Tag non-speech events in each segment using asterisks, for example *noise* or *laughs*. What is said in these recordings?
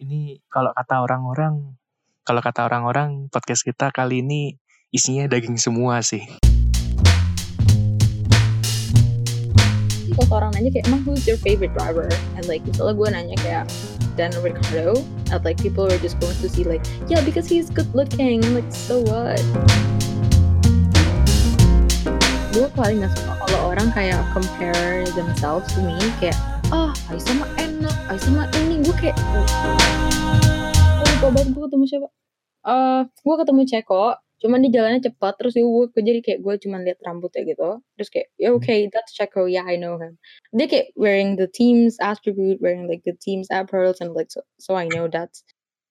Ini kalau kata orang-orang, kalau kata orang-orang podcast kita kali ini isinya daging semua sih. Kalau orang nanya kayak, emang who's your favorite driver? And like, misalnya gue nanya kayak Daniel Ricciardo, and like people are just going to see like, yeah, because he's good looking. I'm like, so what? Gue paling gak suka kalau orang kayak compare themselves to me kayak, ah, oh, Aisyah mah enak, Aisyah mah ini. Gue kayak, oh, lupa banget gue ketemu siapa. Uh, gue ketemu Ceko, cuman di jalannya cepat terus gue, gue jadi kayak gue cuman lihat rambutnya gitu. Terus kayak ya oke okay, that's Checo yeah I know him. Dia kayak wearing the team's attribute wearing like the team's apparel and like so, so I know that's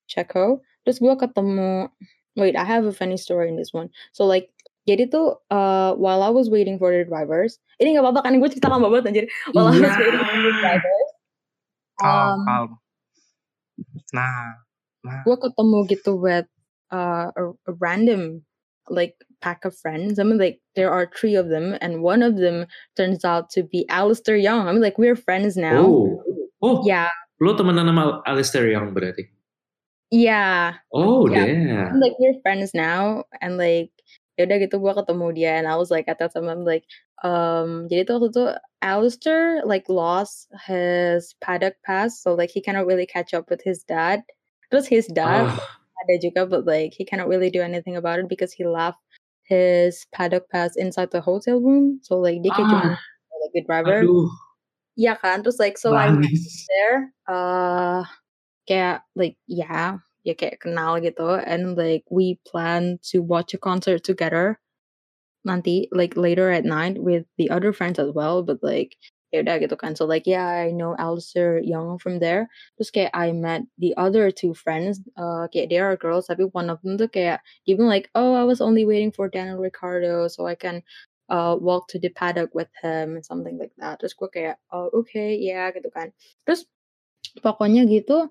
Checo terus gue ketemu wait I have a funny story in this one. So like jadi tuh uh, while I was waiting for the drivers ini gak apa-apa kan gue cerita lama banget anjir while I was waiting for the drivers um, calm, nah, nah. gue ketemu gitu with uh, a, a random like pack of friends. I mean, like there are three of them, and one of them turns out to be Alistair Young. I mean, like we're friends now. Oh, oh, yeah. Lo temenan sama Alistair Young berarti? Yeah. Oh, yeah. damn. Like we're friends now, and like yaudah gitu gue ketemu dia, and I was like kata sama like, um, jadi tuh waktu itu Alistair like lost his paddock pass, so like he cannot really catch up with his dad. Terus his dad. Oh ada juga, but like he cannot really do anything about it because he left his paddock pass inside the hotel room. So like dia kayak ah. cuma like the driver. Aduh. Yeah kan, terus like so I went there, uh, kayak like yeah, ya kayak kenal gitu, and like we plan to watch a concert together nanti like later at night with the other friends as well, but like ya gitu kan so like yeah I know Alistair Young from there. Terus kayak I met the other two friends uh, kayak they are girls tapi one of them tuh kayak even like oh I was only waiting for Daniel Ricardo so I can uh, walk to the paddock with him and something like that. Terus gue kayak oh okay yeah, gitu kan terus pokoknya gitu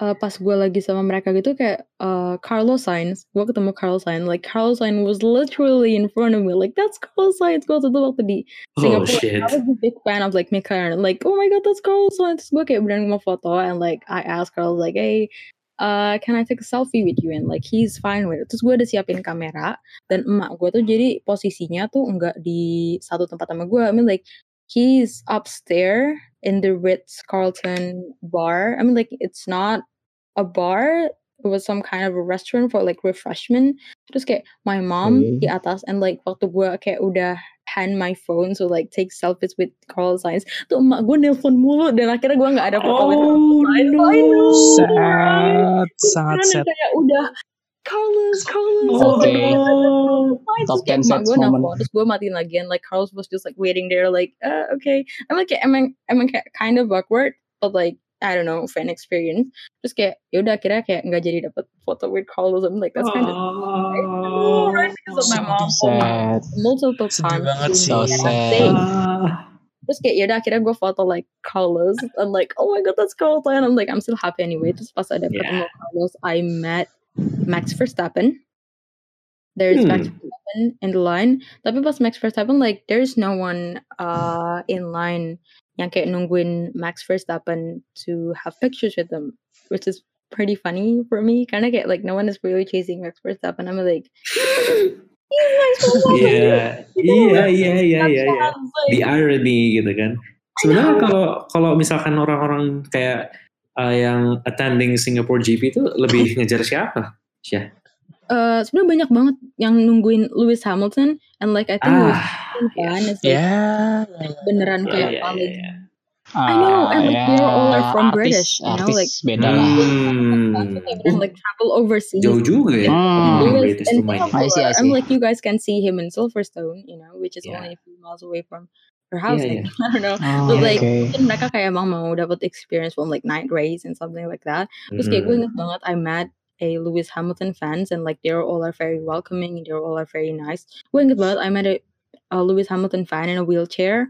uh, pas gue lagi sama mereka gitu kayak uh, Carlos Sainz, gue ketemu Carlos Sainz, like Carlos Sainz was literally in front of me, like that's Carlos Sainz. Gue waktu itu waktu di Oh, Singapore, shit. I was a big fan of like McLaren, like oh my god that's Carlos Sainz. Gue kayak berani mau foto and like I asked Carlos like hey uh, can I take a selfie with you and like he's fine with it. Terus gue udah siapin kamera dan emak gue tuh jadi posisinya tuh enggak di satu tempat sama gue. I mean like he's upstairs in the Ritz Carlton bar. I mean like it's not a bar. It was some kind of a restaurant for like refreshment. Terus kayak my mom mm-hmm. di atas and like waktu gue kayak udah hand my phone so like take selfies with Carl Sainz tuh emak gue nelpon mulu dan akhirnya gue nggak ada foto with Carl Oh, Sainz. no. I know, Sad, sangat sad. kayak udah Carlos, Carlos. Oh, I was like, Okay. "Oh, Carlos Sainz." Top Terus kayak 10 emak sets gue moment. nelpon, terus gue matiin lagi and like Carlos was just like waiting there like uh, okay. I'm like kayak emang emang kayak kind of awkward but like I don't know fan experience. Terus kayak yaudah akhirnya kayak nggak jadi dapet foto with Carlos. I'm like that's kind of Oh. right because of my mom Sad. multiple Sedih times. banget sih. So me. sad. Terus kayak yaudah akhirnya gue foto like Carlos and like oh my god that's Carlos and I'm like I'm still happy anyway. Terus pas ada Yeah. ketemu Carlos I met Max Verstappen. There's Hmm. Max Verstappen in the line. Tapi pas Max Verstappen like there's no one uh in line yang kayak nungguin Max Verstappen to have pictures with them, which is pretty funny for me. Kind of get like no one is really chasing Max Verstappen. I'm like *laughs* yeah, Max Verstappen. Iya, iya, iya, iya, That's iya, what. I was like, The irony gitu kan. Sebenarnya kalau kalau misalkan orang-orang kayak uh, yang attending Singapore GP itu lebih ngejar siapa? Syah. uh, sebenarnya banyak banget yang nungguin Lewis Hamilton and like I think Lewis Ah, Hamilton kan is like beneran Iya, kayak iya, paling iya, I know, and, like, they're all, like, from artis, British, you know, like- beda lah. Hmm. kayak beneran like travel overseas. Jauh juga ya. Hmm. Lewis British and I see, I'm like you guys can see him in Silverstone, you know, which is Yeah. only a few miles away from her house. Yeah, like, *laughs* I don't know. Oh, But like okay. mungkin mereka kayak emang mau dapat experience from like night race and something like that. Terus kayak gue Hmm. inget banget I met a Lewis Hamilton fans and like they're all are very welcoming, and they're all are very nice. Inget banget I met a, a Lewis Hamilton fan in a wheelchair.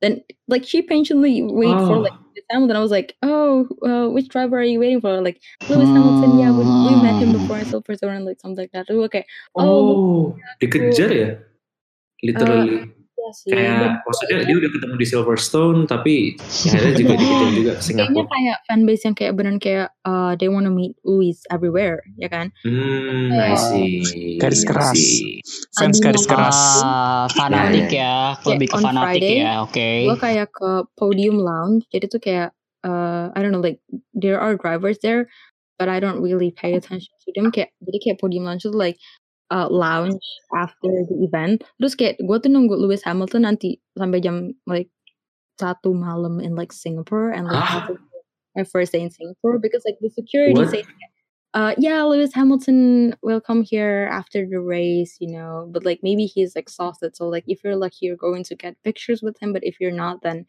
Then like she patiently wait for Oh. like Lewis Hamilton. I was like, oh, uh, which driver are you waiting for? Like Lewis Hamilton, yeah, we, we met him before in Silverstone and like something like that. Gue kayak, oh, Oh, dikejar ya? Literally. Iya sih. kayak dan maksudnya kayaknya dia udah ketemu di Silverstone tapi ya *laughs* akhirnya juga dikitin juga ke kayaknya Singapura kayak fanbase yang kayak beneran kayak uh, they wanna meet Louis everywhere, ya kan? hmm I Kayak see Garis I keras. Fans garis keras. Ah, fanatik ya, kayak lebih ke on fanatik Friday ya. Oke. gue kayak ke podium lounge jadi tuh kayak uh, I don't know like there are drivers there but I don't really pay attention to them kayak jadi kayak podium lounge tuh like uh, lounge after the event. Terus kayak gue tuh nunggu Lewis Hamilton nanti sampai jam like satu malam in like Singapore and like after my first day in Singapore because like the security What? say uh yeah Lewis Hamilton will come here after the race you know but like maybe he's exhausted. So like if you're lucky you're going to get pictures with him but if you're not then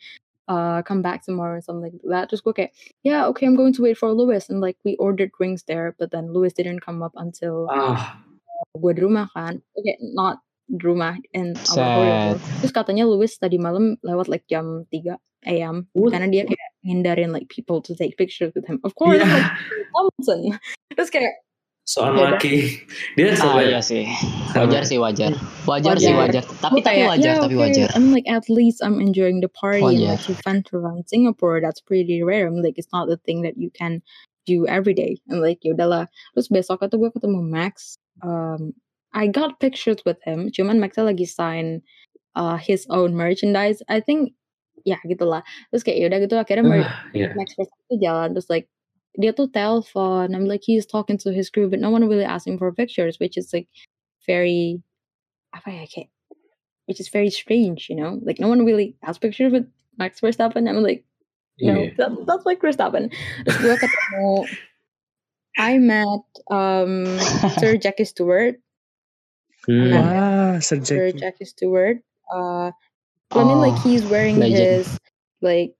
uh come back tomorrow or something like that. Just go okay yeah okay I'm going to wait for Lewis. And like we ordered drinks there but then Lewis didn't come up until ah gue di rumah kan okay not di rumah Set. hotel terus katanya Lewis tadi malam lewat like jam 3 a.m. Karena dia kayak ngindarin like people to take pictures with him of course Iya. like Thompson terus kayak so unlucky dia Ah sampai iya sih. Wajar sih wajar. Wajar Wajar. sih wajar. Tapi tapi kayak wajar, yeah tapi okay wajar. I mean like at least I'm enjoying the party and Wajar. like event around Singapore that's pretty rare I mean like it's not the thing that you can do every day and like ya udahlah terus besok tuh gue ketemu Max um I got pictures with him. Cuman Maxnya lagi sign uh, his own merchandise. I think ya gitulah terus kayak yaudah gitu akhirnya mer- ah ya Max tuh jalan. Terus like dia tuh telepon. I'm like he's talking to his crew but no one really asking for pictures which is like very apa ya kayak which is very strange you know? Like no one really has pictures with Max Verstappen. I'm like no iya that, that's like Verstappen. Terus gue ketemu I met um, *laughs* Sir Jackie Stewart Hmm. Nah, Wah, Sir Sir Jackie. Jackie Stewart uh I mean like Oh, he's wearing legend. his like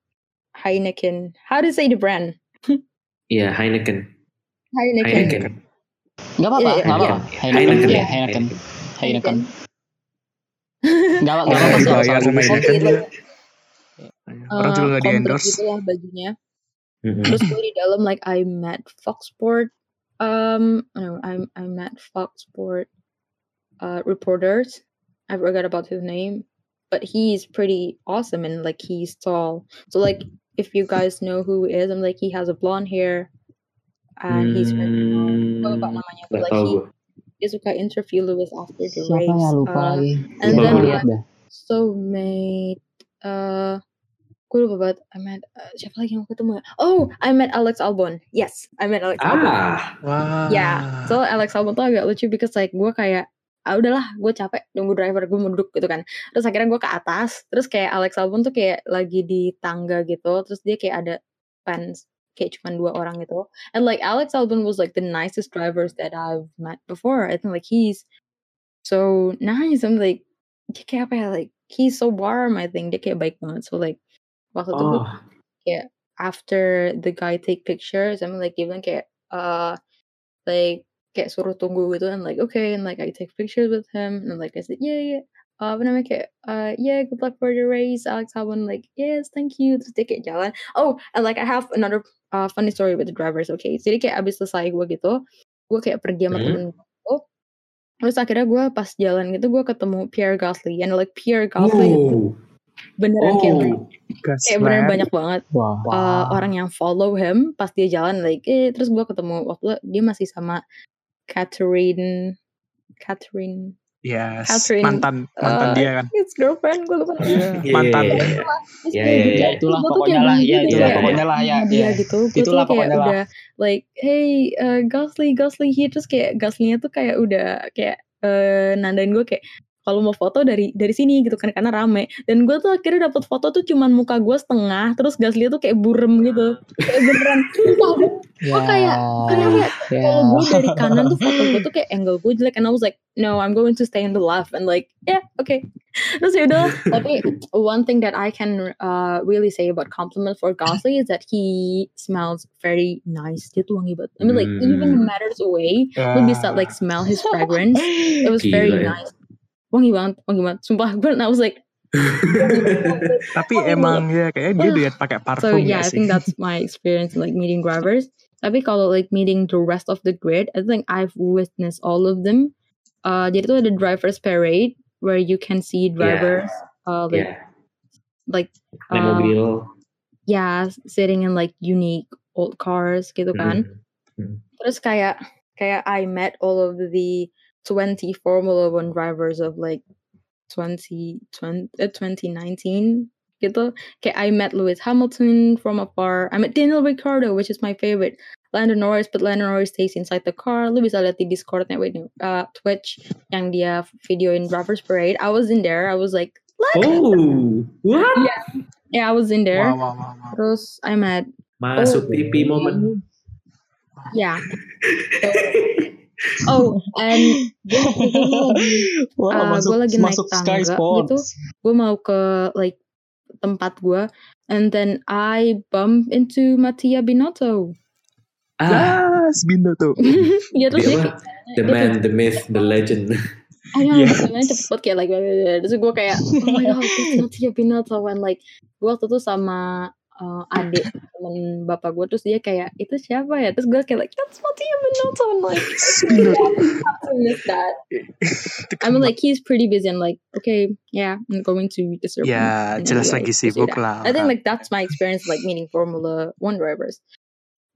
Heineken how do you say the brand *laughs* Iya Heineken Heineken, Heineken Nggak apa-apa, Iya, nggak iya. apa-apa. Heineken, Heineken ya, ya Heineken. Heineken. Heineken. *laughs* Nggak nggak Orang apa-apa sih dibayar asal sama bagus. ini Oke, kan gitu. juga. Orang uh, juga nggak di komplit endorse. gitu lah bajunya. Mhm. Terus gue di dalam like I met Fox Sport, um, no, I I met Fox Sport uh, reporters. I forgot about his name, but he's pretty awesome and like he's tall. So like if you guys know who he is, I'm like he has a blonde hair and he's very tall. Gue lupa Hmm, namanya, but like he gue dia suka interview Lewis after the Siapa race. ya lupa Uh, lagi. and then gue. gue my soulmate, uh, gue lupa banget. I met uh, siapa lagi yang aku ketemu? ya? Oh, I met Alex Albon. Yes, I met Alex Albon. ah Wah. Ya, so Alex Albon tuh agak lucu because like gue kayak ah udahlah gue capek nunggu driver gue mau duduk gitu kan terus akhirnya gue ke atas terus kayak Alex Albon tuh kayak lagi di tangga gitu terus dia kayak ada fans kayak cuma dua orang gitu and like Alex Albon was like the nicest drivers that I've met before I think like he's so nice I'm like dia kayak apa ya like he's so warm I think dia kayak baik banget so like waktu itu oh. kayak after the guy take pictures I'm like even kayak uh like kayak suruh tunggu gitu and like okay and like I take pictures with him and like I said yeah yeah. Uh, apa namanya kayak uh, yeah good luck for the race Alex Albon like yes thank you. Terus dia kayak jalan. Oh and like I have another uh, funny story with the drivers okay. Jadi kayak abis selesai gue gitu gue kayak pergi sama Hmm. temen gue terus akhirnya gue pas jalan gitu gue ketemu Pierre Gasly and like Pierre Gasly oh beneran kayak oh kayak beneran man. banyak banget Wah. uh, orang yang follow him pas dia jalan like eh terus gua ketemu waktu itu dia masih sama Catherine Catherine Yes. Catherine, Mantan mantan uh, dia kan. his girlfriend gue lupa namanya. Iya, Iya, mantan. iya, Ya, kayak gitu, itulah gua tuh pokoknya kayak lah, ya gitu itulah ya. pokoknya lah ya. dia gitu gue tuh Itulah kayak pokoknya lah. udah like hey uh, Gasly Gasly here terus kayak Gasly-nya tuh kayak udah kayak eh nandain gue kayak kalau mau foto dari dari sini gitu kan karena rame. Dan gue tuh akhirnya dapat foto tuh cuman muka gue setengah terus Gasly tuh kayak burem gitu. Kayak beneran. Sumpah gue kayak kenapa ya ya. kalau gue dari kanan tuh foto gue tuh kayak angle gue jelek. And I was like no I'm going to stay in the left and like yeah okay. Terus yaudah *laughs* tapi one thing that I can uh, really say about compliment for Gasly is that he smells very nice. Dia tuh wangi banget. I mean like even Hmm. matters away Ya. lu bisa like smell his fragrance. It was very Gila ya. nice wangi banget wangi banget sumpah gue and I was like *laughs* Tapi Oh, emang ya kayaknya dia lihat pakai so parfum yeah nggak I think that's my experience in like meeting drivers. Tapi kalau like meeting the rest of the grid I think I've witnessed all of them. Uh, jadi tuh ada drivers parade where you can see drivers uh, like ya like naik uh, mobil. yeah, sitting in like unique old cars gitu kan. Hmm. Terus kayak kayak I met all of the 20 Formula One drivers of like 20, 20 uh, 2019 gitu. Kayak I met Lewis Hamilton from afar. I met Daniel Ricciardo, which is my favorite. Lando Norris, but Lando Norris stays inside the car. Lu bisa lihat di Discordnya, wait, no, uh, Twitch yang dia videoin Drivers Parade. I was in there. I was like, look. oh what Yeah, I was in there. Wow, wow, wow, wow. Terus I met, masuk Oh. TV moment. yeah. *laughs* Oh, and gue lagi *laughs* Wah, Uh, masuk, gua lagi naik tangga gitu. gue mau ke like tempat gue and then I bump into Mattia Binotto. Ah. Yes, Bindo tuh. *laughs* ya terus dia dia apa the man the myth the legend. I know Yes. cepet kayak like *laughs* terus gue kayak oh my god it's Mattia Binotto. And like gue waktu itu sama uh, adik temen bapak gue terus dia kayak itu siapa ya terus gue kayak like that's Mattia Binotto and like Binotto. I have to miss that *laughs* I mean like he's pretty busy and like okay yeah I'm going to disturb him ya and jelas like, lagi to say sibuk lah. I think like that's my experience like meeting Formula One drivers.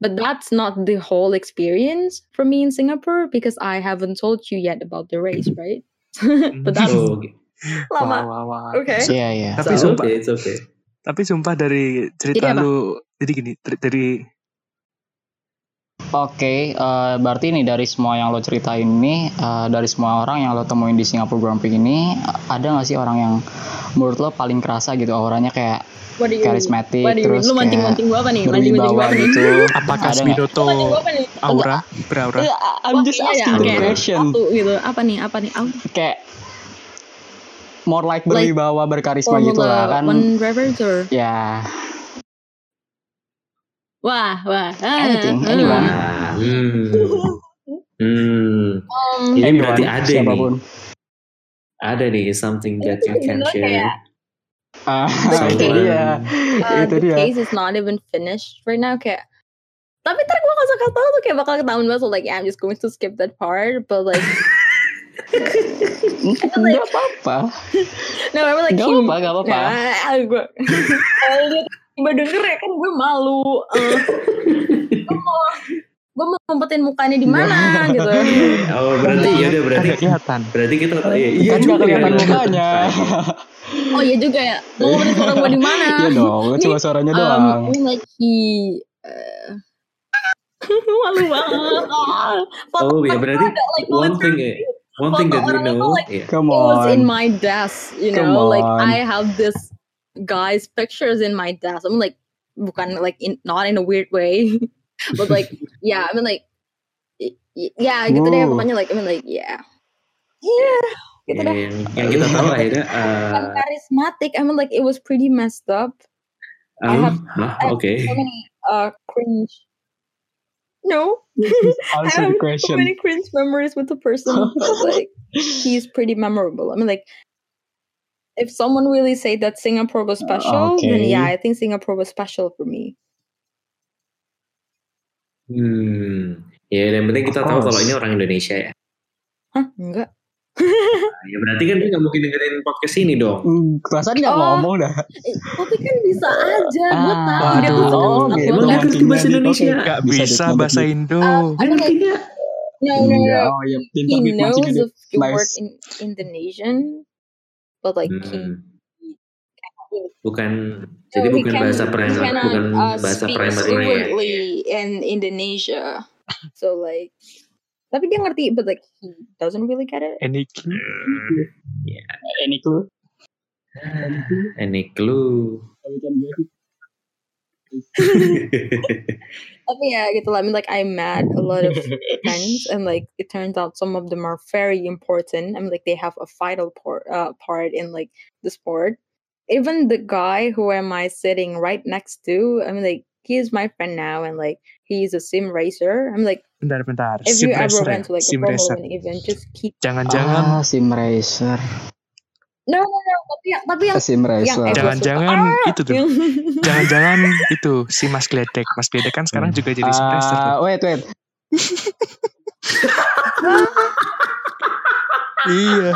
But that's not the whole experience for me in Singapore because I haven't told you yet about the race, right? *laughs* but that's oh Wah, *laughs* lama. wah, wah. Okay. Iya, iya. Tapi it's sumpah, okay it's okay tapi sumpah dari cerita Jadi apa? lu, jadi gini, dari, dari Oke, eh, berarti nih dari semua yang lo ceritain ini, eh, dari semua orang yang lo temuin di Singapore Grand Prix ini, ada nggak sih orang yang menurut lo paling kerasa gitu auranya kayak karismatik, terus Lu kayak manting-manting gua apa nih? Gua berwibawa apa nih? gitu? apakah nih? aura, beraura? Eh, I'm just asking the kayak question. Gitu. Apa nih? Apa nih? Kayak more like Like berwibawa berkarisma gitu lah kan? One Ya, Wah, wah. ah, Anything, ah. anyone. Ah, hmm. Hmm. Um, Ini anyone, berarti ada siapa pun. nih. Ada nih something that you can share. Ah, The *laughs* itu case- dia. uh, itu the dia. case is not even finished right now kayak tapi ntar gue gak suka tau tuh kayak bakal ketahuan banget so like yeah, I'm just going to skip that part but like *laughs* Enggak apa-apa. no I mean like Gak apa-apa, gak apa-apa. nah gue kalau dia tiba denger ya kan gue malu uh, gue mau gue mau ngumpetin mukanya di mana gitu Oh berarti ya udah berarti kelihatan. berarti kita iya, iya kan juga gak kelihatan ya. mukanya. oh iya juga ya mau ngumpetin suara gue di mana Iya dong, cuma suaranya doang. um, I mean, like he uh, malu banget Oh ya foto berarti one thing literally one thing that we foto orang itu, know like, ya. Come it was in my desk, you Come know, like. I have this guy's pictures in my desk. I'm like, bukan like in, not in a weird way, *laughs* but like *laughs* yeah, I mean like y- y- yeah, gitu deh Wow. pokoknya like I mean like yeah, yeah, gitu Ya, deh. yang, yang kita tahu akhirnya *laughs* uh, charismatic. I mean like it was pretty messed up. I um, have- hah, I have So many uh cringe. No, *laughs* I Answer the have so many cringe memories with the person, *laughs* but like he's pretty memorable. I mean, like, if someone really say that Singapore was special, then okay. yeah, I think Singapore was special for me. hmm ya yang penting kita Of tahu kalau course. ini orang Indonesia ya Hah? Enggak. Ya berarti kan dia nggak mungkin dengerin podcast ini dong Hmm, Perasaan nggak Oh. ngomong dah. Eh, Tapi kan bisa aja. Gue Ah, tahu dia tuh suka Oh, gitu. emang podcast. nggak ngerti bahasa Indonesia Gak Bisa bahasa. Indo. Uh, like, tidak no, no, Iya, no. oh ya, He bit knows the ini. word Nice. in Indonesian, but like he Hmm. bukan jadi No, he bukan can- bahasa primer bukan uh, bahasa ya fluently in Indonesia. So like, tapi dia ngerti, but like he doesn't really get it. Any clue? Yeah. Any clue? any clue *laughs* Tapi ya gitu lah. I mean like I met a lot of *laughs* friends, and like it turns out some of them are very important. I mean like they have a vital part uh, part in like the sport. Even the guy who am I sitting right next to, I mean like he is my friend now, and like he's a sim racer. I'm like Bentar, bentar. if Sim racer ya? like Sim racer. Keep Jangan-jangan, Ah, sim racer. no no no. Tapi yang tapi yang Sim racer. Jangan-jangan. Ah! itu tuh. *laughs* Jangan-jangan itu si Mas Gledek. Mas Gledek kan sekarang Hmm. juga jadi sim racer. tuh. Ah, wait, wait. Iya.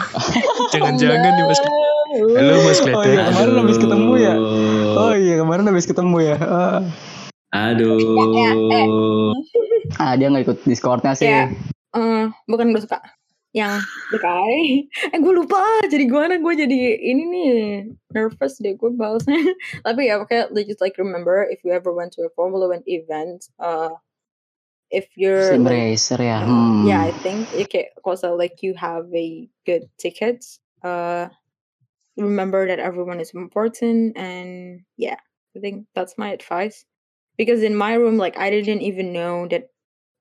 Jangan-jangan nih Mas. Halo Mas Oh iya Gledek. kemarin habis ketemu ya. Oh iya kemarin habis ketemu ya. Ah. Aduh. Ah dia nggak ikut Discordnya sih. Kayak, eh, bukan gue suka yang Dekai. *laughs* Eh gue lupa jadi gimana gue jadi ini nih nervous deh gue bahasnya. *laughs* Tapi ya oke just like remember if you ever went to a Formula One event, uh, if you're Sim racer ya. uh, Hmm. yeah I think okay also like you have a good ticket. Uh, remember that everyone is important and yeah I think that's my advice. Because in my room like I didn't even know that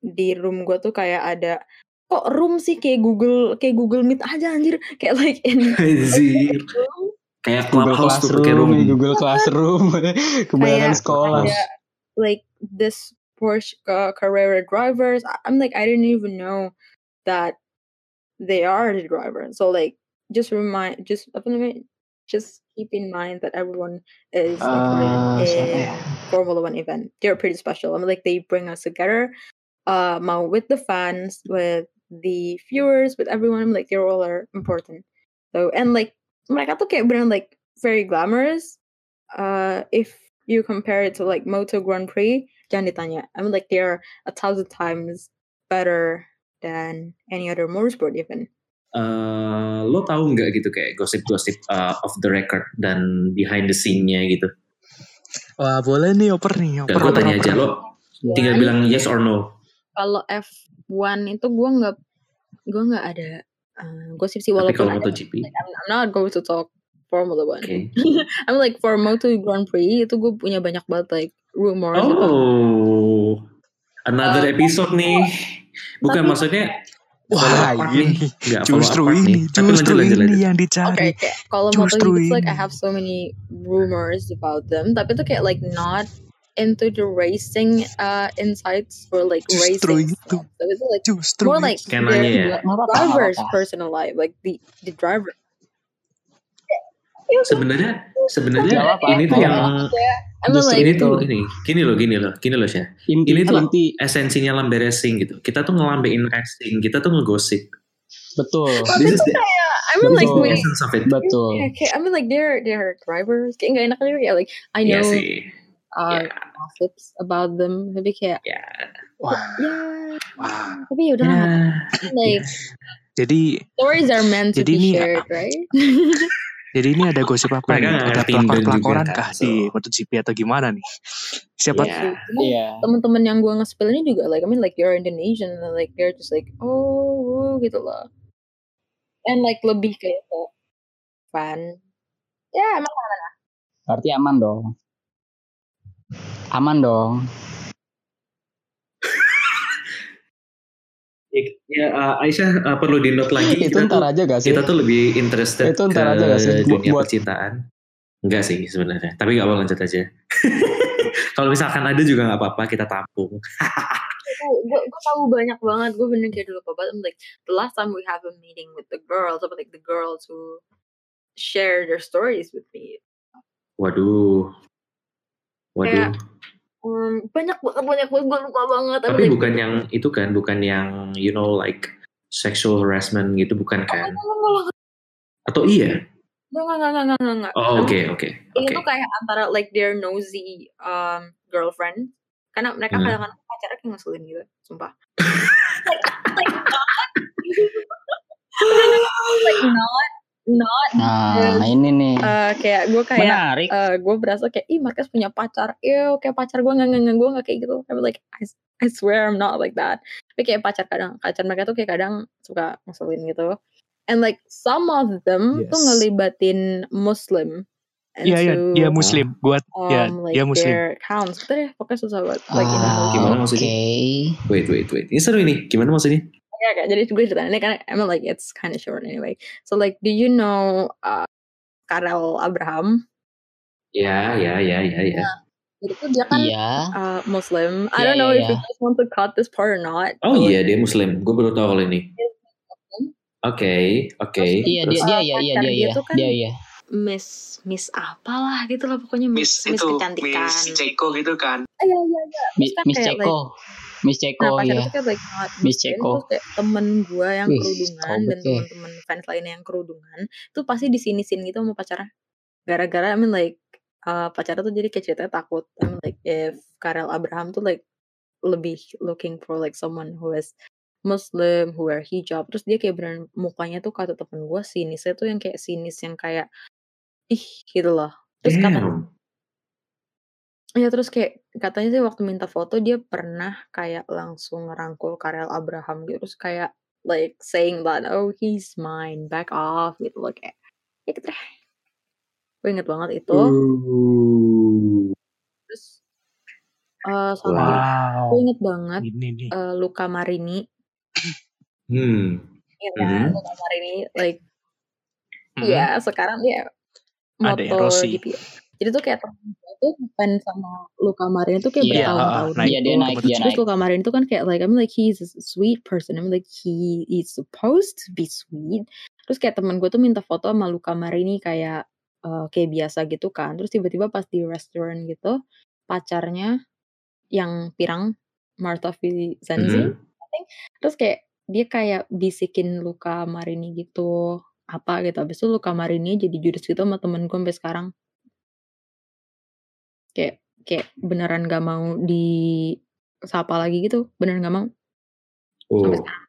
di room gue tuh kayak ada kok room sih? Kayak Google kayak Google Meet aja anjir. Kayak like in *laughs* Kayak Google clubhouse tuh pakai Classroom, room. Google Classroom, *laughs* kebanyakan Kayak sekolah. ada like this Porsche uh, Carrera drivers. I'm like I didn't even know that they are the driver. So like just remind just apa namanya just keep in mind that everyone is siapa in ya? Formula One event. They're pretty special. I mean like they bring us together uh mau with the fans with the viewers with everyone I'm like they're all are important so and like mereka tuh kayak bener like very glamorous uh if you compare it to like Moto Grand Prix jangan ditanya I mean like they're a thousand times better than any other motorsport even Eh, lo tahu nggak gitu kayak gosip-gosip uh, off the record dan behind the scene-nya gitu? Wah boleh nih oper nih. Gak Oper, gue oper, tanya oper. aja lo tinggal bilang yes or no. Kalau F1 itu gue nggak gue nggak ada uh, gosip sih Tapi walaupun kalau ada MotoGP, like, I'm, I'm not going to talk Formula One oke. *laughs* I'm like for Moto Grand Prix itu gue punya banyak banget like rumors about Oh, another Uh, episode nih. Bukan tapi- maksudnya Wah ini. Nggak justru ini, nih. Tapi justru lanjut, ini lanjut. yang Oke, dicari. kayak kalau Justru MotoGP it's like I ini. have so many rumors about them, tapi itu kayak like not into the racing uh insights or like Justru racing itu. stuff. So it's like Justru more ini. like Skenanya their ya. Driver's personal life, like the the driver. Sebenarnya sebenarnya ini tuh yang Justru like ini tuh gini, gini loh, gini loh, gini loh. Inti, Ini tuh inti, esensinya lambe racing gitu. Kita tuh ngelambein racing, kita tuh ngegosip. betul, This is the, I mean like we essence of it. betul. yeah, kayak, I mean like they're they're drivers. Kayak nggak enak aja kayak like I Iya know sih. Uh, Ya, gossips about them, tapi kayak ya. Wah, ya, wah. tapi ya udah lah. like Jadi stories are meant to be ini- shared, *laughs* right? jadi ini ada gosip apa nih? Ada pelakor-pelakoran juga kah kan, di so. MotoGP atau gimana nih? Siapa Ya. Cuma Iya. temen-temen yang gue nge-spill ini juga like I mean like you're Indonesian and like they're just like oh gitu loh and like lebih kayak fan ya emang Berarti aman dong. Aman dong. Ya, uh, Aisyah uh, perlu di note lagi. itu kita ntar tuh, aja gak sih? kita tuh lebih interested Itu ke ntar aja gak sih? Dunia buat- percintaan. Enggak sih sebenarnya. Tapi gak apa lanjut aja. *laughs* Kalau misalkan ada juga nggak apa-apa kita tampung. *laughs* gue gue tahu banyak banget gue bener kayak dulu banget I'm like the last time we have a meeting with the girls or like the girls who share their stories with me Waduh. Waduh. Kayak, um, banyak banget banyak banget gue lupa banget Tapi like, bukan yang itu kan, bukan yang you know like sexual harassment gitu bukan kan? Atau iya? enggak, enggak, enggak, enggak, enggak. Oh oke oke tuh kayak antara like their nosy um, girlfriend karena mereka Hmm. kadang-kadang pacarnya kayak ngeselin gitu sumpah like, like not like not not Nah, ini nih. uh, kayak gue kayak Menarik. uh, gue berasa kayak ih Marcus punya pacar Ew, kayak pacar gue nggak nggak gue nggak kayak gitu I'm like I, I swear I'm not like that tapi kayak pacar kadang pacar mereka tuh kayak kadang suka ngeselin gitu and like some of them tuh Yes. ngelibatin Muslim Iya iya dia muslim. Buat um, ya like dia muslim. accounts Bentar ya pokoknya susah banget like Ah, Gimana maksudnya? Oke. Wait wait wait. Ini seru ini. Gimana maksudnya? Ya kayak jadi gue ceritain ini kan I mean like it's kind of short anyway so like do you know uh, Karel Abraham Ya ya ya ya ya. jadi tuh dia kan Iya. uh, Muslim. I Iya, don't know iya, if you iya. guys want to cut this part or not. Oh iya dia Muslim. Gue baru tahu kalau ini. Oke oke. Iya dia dia iya iya dia dia iya. tuh kan Dia iya. Miss Miss apalah gitu lah pokoknya Miss Miss, kecantikan. Ceko gitu kan. Iya iya iya. Kan Miss kayak, Ceko. Miss Nah Ceko pacarnya ya. kayak like not Miss Ceko. terus kayak temen gue yang Wih, kerudungan dan ya. teman-teman fans lainnya yang kerudungan tuh pasti di sini sini gitu sama pacarnya. Gara-gara I mean like uh, pacarnya tuh jadi kayak ceritanya takut. I mean like if Karel Abraham tuh like lebih looking for like someone who is Muslim, who wear hijab. Terus dia kayak beneran mukanya tuh kata temen gue sinisnya tuh yang kayak sinis yang kayak ih gitu loh. Terus kata Damn. Ya terus kayak katanya sih waktu minta foto dia pernah kayak langsung ngerangkul Karel Abraham gitu terus kayak like saying that oh he's mine back off gitu loh kayak ya gitu deh. Gue inget banget itu Ooh. terus eh sama Wow. gue inget banget Ini nih. eh, Luca Marini Hmm. ya kan Mhm. Luca Marini like Mm-mm. ya sekarang dia Ada yang Rossi. MotoGP jadi tuh kayak temen tuh fans sama Luca Marini tuh kayak Iya, bertahun-tahun naik Iya dia naik, dia. Terus naik. Luca Marini tuh kan kayak like I'm like he's a sweet person. I'm like he is supposed to be sweet. Terus kayak temen gue tuh minta foto sama Luca Marini kayak eh, kayak biasa gitu kan. Terus tiba-tiba pas di restoran gitu pacarnya yang pirang Martha Vincenzi. Mhm. I think. Terus kayak dia kayak bisikin Luca Marini gitu apa gitu. Habis itu Luca Marini jadi judes gitu sama temen gue sampai sekarang. Kayak kayak beneran gak mau di sapa lagi gitu. Beneran gak mau. Sampai Oh. sekarang.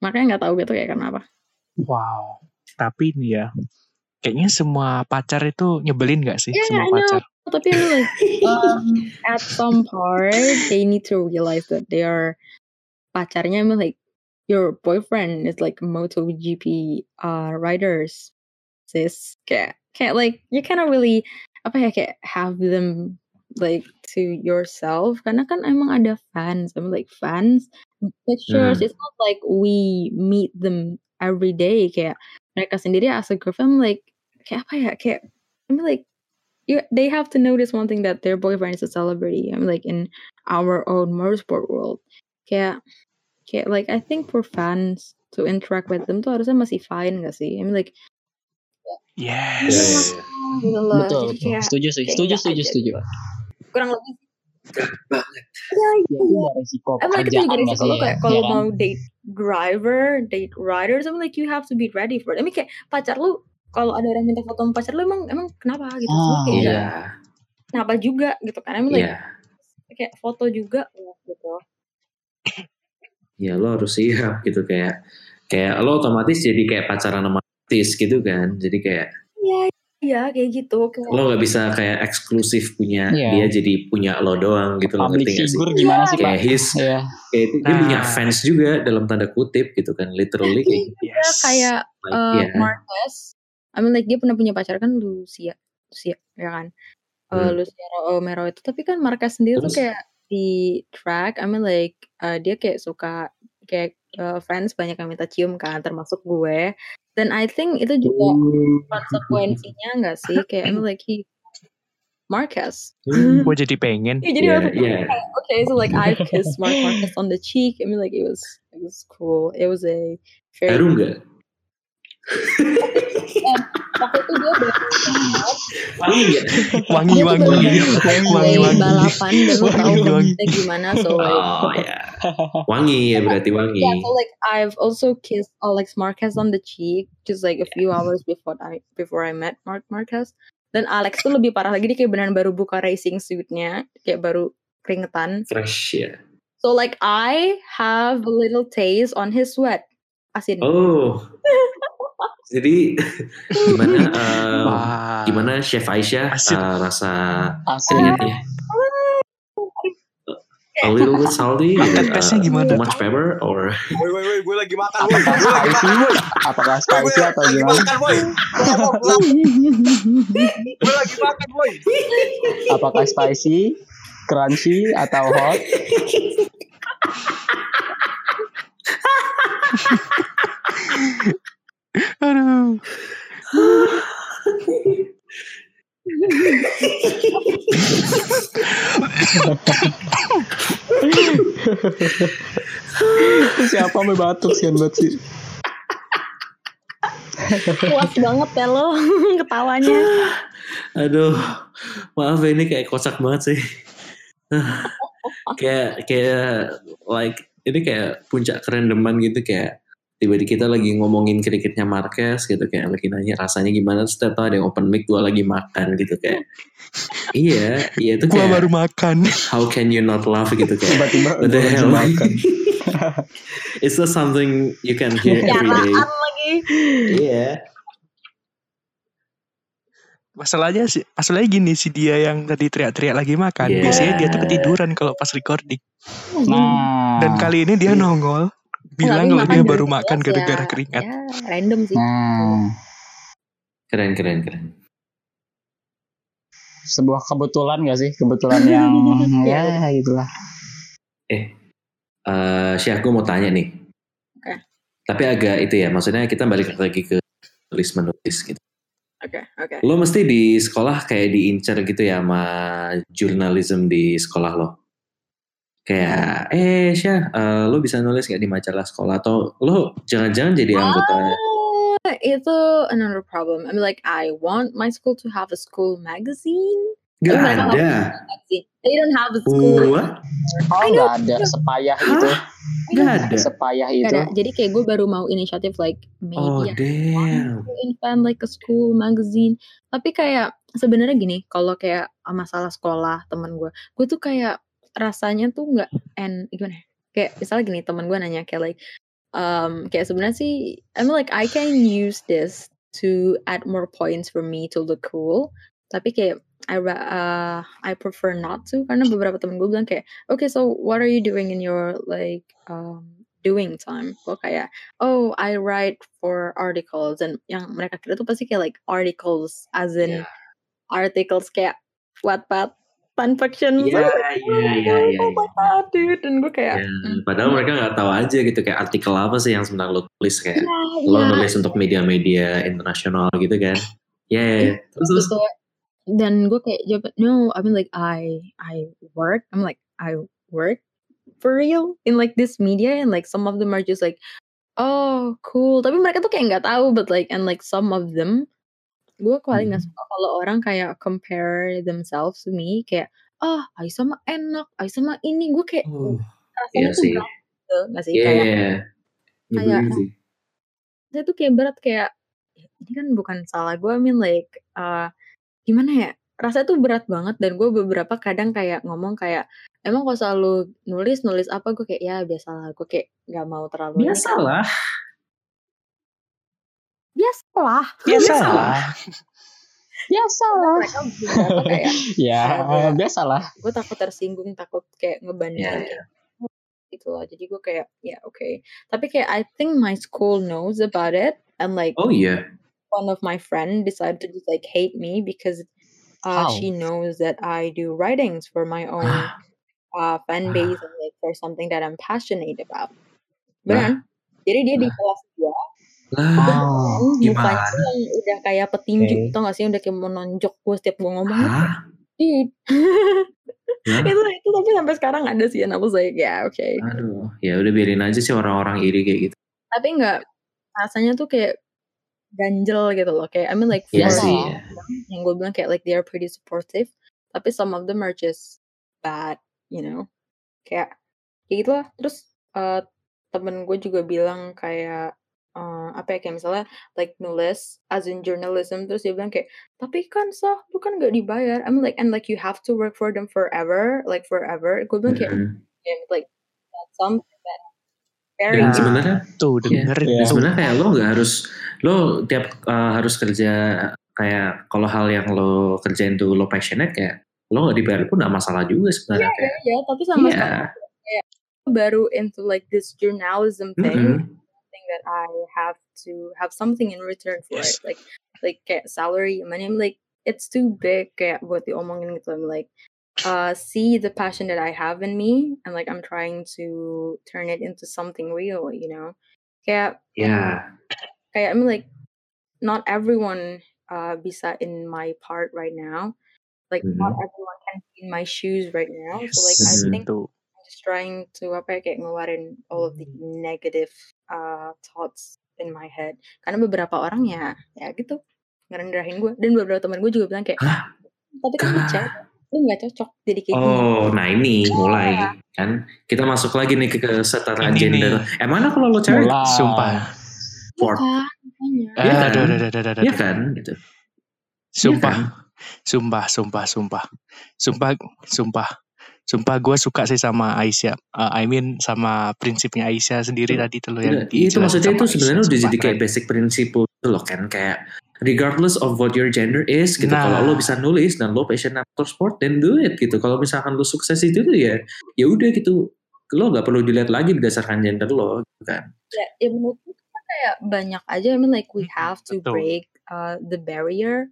Makanya nggak tahu gitu kayak kenapa. Wow. Tapi nih ya, kayaknya semua pacar itu nyebelin gak sih? Yeah, semua I know. pacar. Tapi I mean, like, um, at some part they need to realize that they are pacarnya I mean, like your boyfriend is like MotoGP uh, riders, sis. Kayak kayak like you cannot really apa ya kayak have them like to yourself karena kan emang ada fans, I mean like fans pictures. Hmm. It's not like we meet them every day kayak mereka sendiri as a girlfriend like kayak apa ya kayak I mean like you, they have to notice one thing that their boyfriend is a celebrity. I mean, like in our own motorsport world, kayak, kayak like I think for fans to interact with them tuh harusnya masih fine gak sih? I mean like Ya, Yes. ya, ya. gitu loh. Betul, betul. kayak Setuju, setuju, kayak setuju, setuju, setuju. kurang lebih. Banget. Iya Ya, iya. resiko mean like itu juga resiko sih lo ya? kayak Ya kalau kan? mau date driver, date riders, I mean like you have to be ready for it. I mean kayak pacar lu kalau ada orang minta foto sama pacar lu emang emang kenapa gitu? Ah, kayak Iya. kenapa juga gitu kan? I mean like Iya. kayak foto juga ya, gitu. Ya lo harus siap gitu kayak kayak lo otomatis jadi kayak pacaran sama artis gitu kan. Jadi kayak Iya, iya kayak gitu. Kayak, lo nggak bisa kayak eksklusif punya Iya. dia jadi punya lo doang gitu lo ngerti gak sih? figure gimana sih, Pak? Kayak his Iya. kayak itu, dia Nah. punya fans juga dalam tanda kutip gitu kan literally kayak gitu. Iya, Yes. kayak Like, uh, ya. Marquez. I mean like dia pernah punya pacar kan Lucia, Lucia ya kan. Uh, Hmm. Lucia Romero itu tapi kan Marquez sendiri tuh Terus? kayak di track I mean like uh, dia kayak suka kayak uh, fans banyak yang minta cium kan termasuk gue dan I think itu juga konsekuensinya enggak sih kayak like he Marquez Hmm. Gue jadi pengen. ya jadi iya. kayak, okay so like I kissed Mark Marquez on the cheek I mean like it was it was cool it was a very Baru nggak? Waktu itu banget Wangi? Wangi, wangi. Wangi, wangi. balapan dan tahu prosesnya gimana so like Oh ya. Wangi ya berarti wangi. yeah so like I've also kissed Alex Marquez on the cheek just like a few hours before I before I met Mark Marquez dan Alex tuh lebih parah lagi dia kayak beneran baru buka racing suitnya kayak baru keringetan Fresh ya. so like I have a little taste on his sweat asin Oh. *laughs* Jadi *laughs* gimana *laughs* eh, Wah. gimana Chef Aisyah eh, rasa keringatnya? A little bit salty, *laughs* Angkat uh, gimana? too much pepper or Woi woi woi gue lagi makan woi. Gue lagi makan woi. Apakah spicy gue atau lagi gimana? makan woi. Gue lagi makan woi. Apakah spicy, crunchy, atau hot? Aduh. Siapa mau batuk sih buat sih? puas banget ya lo *laughs* ketawanya aduh maaf ya, ini kayak kocak banget sih *laughs* kayak kayak like ini kayak puncak kerendeman gitu kayak tiba-tiba kita lagi ngomongin cricketnya Marquez gitu kayak lagi nanya rasanya gimana terus ternyata ada yang open mic gue lagi makan gitu kayak iya iya itu Gua kayak baru makan. how can you not laugh gitu kayak tiba-tiba gua hell makan. *laughs* it's not something you can hear every day lagi. iya Masalahnya sih, masalahnya gini si dia yang tadi teriak-teriak lagi makan. Yeah. Biasanya dia tuh ketiduran kalau pas recording. Nah, Dan kali ini dia nongol bilang kalau dia baru 11 makan ya, gara-gara keringat. Ya, random sih. nah, keren keren keren sebuah kebetulan gak sih? Kebetulan yang *laughs* ya gitulah. eh eh Syah gue mau tanya nih Oke. tapi agak itu ya maksudnya kita balik lagi ke tulis menulis gitu Oke, oke. Lo mesti di sekolah kayak diincar gitu ya sama jurnalism di sekolah lo. Kayak, eh Syah, eh, lo bisa nulis gak di majalah sekolah? Atau lo jangan-jangan jadi anggota? Ah, itu another problem. I mean, like, I want my school to have a school magazine. Gak Tapi ada. Magazine. They don't have a school. What? Oh nggak ada *laughs* sepayah itu, Gak ada. sepayah itu. ada. Jadi kayak gue baru mau inisiatif like Oh maybe I damn. want to invent like a school magazine. Tapi kayak sebenarnya gini, kalau kayak masalah sekolah teman gue, gue tuh kayak rasanya tuh nggak and gimana? ya, Kayak misalnya gini teman gue nanya kayak like um kayak sebenarnya sih I mean like I can use this to add more points for me to look cool. Tapi kayak I uh, I prefer not to karena beberapa temen gue bilang kayak okay so what are you doing in your like um doing time gue kayak oh I write for articles dan yang mereka kira tuh pasti kayak like articles as in Yeah. articles kayak Wattpad fan fiction Iya, iya, iya, iya, oh my god dude. Dan gue kayak Ya, "Hmm, padahal mereka nggak tahu aja gitu kayak artikel apa sih yang sebenarnya lo tulis kayak iya lo iya. nulis untuk media-media internasional gitu kan. Ya, yeah. terus terus? gitu dan gue kayak jawab no I mean like I I work I'm like I work for real in like this media and like some of them are just like oh cool. Tapi mereka tuh kayak nggak tahu but like and like some of them gue paling nggak Hmm. suka kalau orang kayak compare themselves to me kayak ah Aisyah mah enak Aisyah mah ini gue kayak Oh, rasanya iya tuh sih. berat gitu nggak sih Iya, kayak yeah. kayak sih. saya tuh kayak berat kayak "Ya, ini kan bukan salah gue I mean like uh, gimana ya rasanya tuh berat banget dan gue beberapa kadang kayak ngomong kayak emang kalau selalu nulis nulis apa gue kayak ya biasalah gue kayak nggak mau terlalu Biasalah. Biasalah Biasalah. Biasalah. mereka beberapa kayak *laughs* Ya biasalah. gue takut tersinggung takut kayak ngebandingin iya. kayak "Oh," gitu loh jadi gue kayak ya oke tapi kayak I think my school knows about it and like Oh iya. one of my friend decided to just like hate me because uh, she knows that I do writings for my own uh, fan base and like for something that I'm passionate about. Beneran. Jadi dia di kelas dia Lah, Oh, dan mukanya gimana? yang udah kayak petinju, Oke. tau gak sih? Udah kayak mau nonjok gue setiap gue ngomong. Hah? Hah? itu itu tapi sampai sekarang ada sih I was like ya oke. Aduh, ya udah biarin aja sih orang-orang iri kayak gitu. Tapi nggak rasanya tuh kayak ganjel gitu loh kayak I mean like Iya for sih. yang gue bilang kayak like they are pretty supportive tapi some of them are just bad you know kayak kayak gitu lah terus eh, temen gue juga bilang kayak eh, apa ya kayak misalnya like nulis as in journalism terus dia bilang kayak tapi kan sah lu kan gak dibayar I mean like and like you have to work for them forever like forever gue bilang kayak Mm-mm. "Yeah, like that's something that Dan very Nah, sebenarnya Tuh dengerin Iya. tuh. sebenarnya kayak lo nggak harus lo tiap uh, harus kerja kayak kalau hal yang lo kerjain tuh lo passionate kayak lo nggak dibayar pun nggak masalah juga sebenarnya ya kayak ya tapi sama iya sekali baru into like this journalism thing think that I have to have something in return for it, like like kayak salary, money. I'm like it's too big kayak buat diomongin gitu. I'm like uh see the passion that I have in me, and like I'm trying to turn it into something real, you know. Kayak ya kayak I mean like not everyone uh bisa in my part right now. Like not Mhm. everyone can be in my shoes right now. So like I think Tuh. I'm just trying to apa ya kayak ngeluarin all of the negative uh, thoughts in my head. Karena beberapa orang ya ya gitu ngerendahin gue dan beberapa teman gue juga bilang kayak Hah? tapi kan lu Kah? cewek lu nggak cocok jadi kayak gini. Oh, nah ini mulai kan kita masuk lagi nih ke kesetaraan Ini gender. Eh mana kalau lo cewek Mulai. Sumpah. Iya kan, makanya. Iya kan? Aduh, aduh, aduh, aduh, aduh. ya kan? Gitu. Sumpah, Iya sumpah, sumpah, sumpah, sumpah, sumpah, sumpah. Gue suka sih sama Aisyah. Uh, I mean sama prinsipnya Aisyah sendiri Iya. tadi tuh loh yang Tidak, itu maksudnya itu sebenarnya udah jadi kayak basic prinsipal gitu loh kan kayak regardless of what your gender is gitu Nah. kalau lo bisa nulis dan lo passion motorsport then do it gitu kalau misalkan lo sukses itu tuh ya ya udah gitu lo nggak perlu dilihat lagi berdasarkan gender lo gitu kan ya, ya menurutku kan kayak banyak aja I mean like we have to betul. break uh, the barrier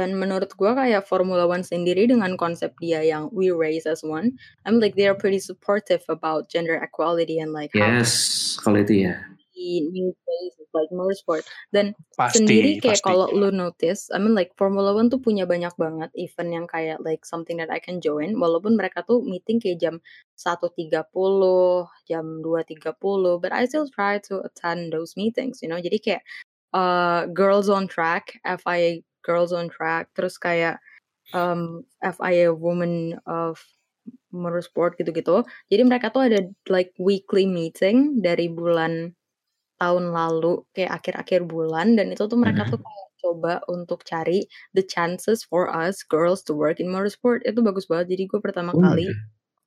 dan menurut gua kayak Formula One sendiri dengan konsep dia yang we raise as one I'm like they are pretty supportive about gender equality and like how yes kalau itu ya. the new of like motorsport. Dan Pasti, sendiri kayak kalau lu notice I mean like Formula One tuh punya banyak banget event yang kayak like something that I can join. Walaupun mereka tuh meeting kayak jam 1.30 jam 2.30 but I still try to attend those meetings you know? Jadi kayak uh, Girls on Track FIA Girls on Track terus kayak um, FIA Women of Motorsport gitu-gitu. Jadi mereka tuh ada like weekly meeting dari bulan tahun lalu kayak akhir-akhir bulan dan itu tuh mereka Mhm. tuh kayak coba untuk cari the chances for us girls to work in motorsport. Itu bagus banget. Jadi gue pertama Oh, kali iya.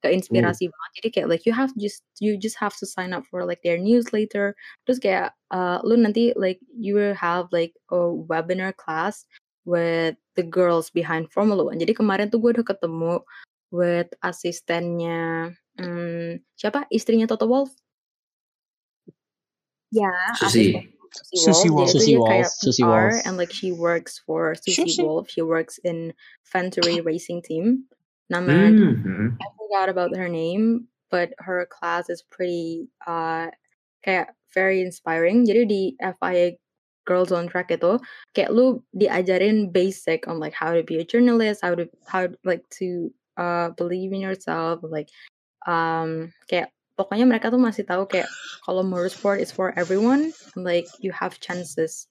keinspirasi banget. Jadi kayak like you have just you just have to sign up for like their newsletter. Terus kayak uh, lu nanti like you will have like a webinar class with the girls behind Formula One jadi kemarin tuh gue udah ketemu with asistennya hmm, siapa istrinya Toto Wolff ya Susi. asisten Susi Wolff. Wolff. Jadi Susi dia Wolff, kayak Susi PR Wolff. and like she works for Susi Susi. Wolf. She works in Venturi Racing Team. Nama Hmm, hmm. I forgot about her name, but her class is pretty uh kayak very inspiring. Jadi di FIA Girls on Track itu kayak lu diajarin basic on like how to be a journalist, how to how like to uh believe in yourself, like um kayak pokoknya mereka tuh masih tahu kayak kalau motorsport is for everyone, like you have chances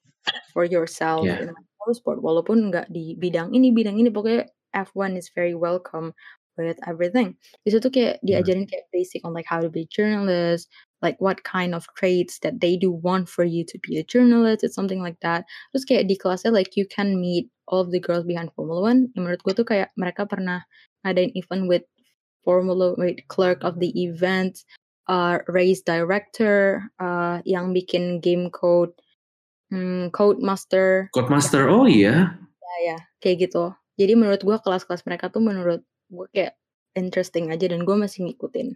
for yourself Yeah. in motorsport walaupun nggak di bidang ini bidang ini pokoknya F1 is very welcome with everything. Di situ kayak diajarin kayak basic on like how to be a journalist, like what kind of traits that they do want for you to be a journalist, it's something like that. Terus kayak di kelasnya like you can meet all of the girls behind Formula One. Yang menurut gue tuh kayak mereka pernah ngadain event with Formula with clerk of the event, uh, race director, uh, yang bikin game code, hmm, code master, Codemaster oh iya ya ya kayak gitu. Jadi menurut gue kelas-kelas mereka tuh menurut gue kayak interesting aja dan gue masih ngikutin.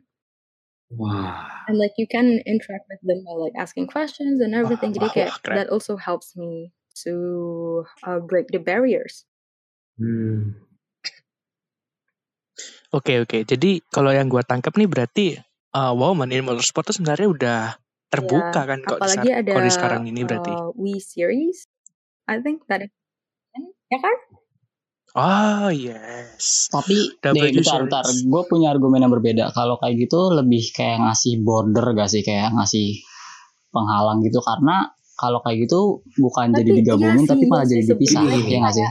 Wah And like you can interact with them by like asking questions and everything. Jadi wah, kayak wah, keren. that also helps me to uh, break the barriers. Hmm. Oke oke. Jadi kalau yang gua tangkap nih berarti uh, woman in motorsport tuh sebenarnya udah terbuka kan kok di, Apalagi sar- ada kalau di sekarang ini berarti. uh, We series, I think that is ya kan? Oh yes. Tapi W nih bentar bentar, gue punya argumen yang berbeda. Kalau kayak gitu lebih kayak ngasih border gak sih, kayak ngasih penghalang gitu karena kalau kayak gitu bukan Tapi jadi iya digabungin tapi iya malah jadi dipisah, ya nggak sih?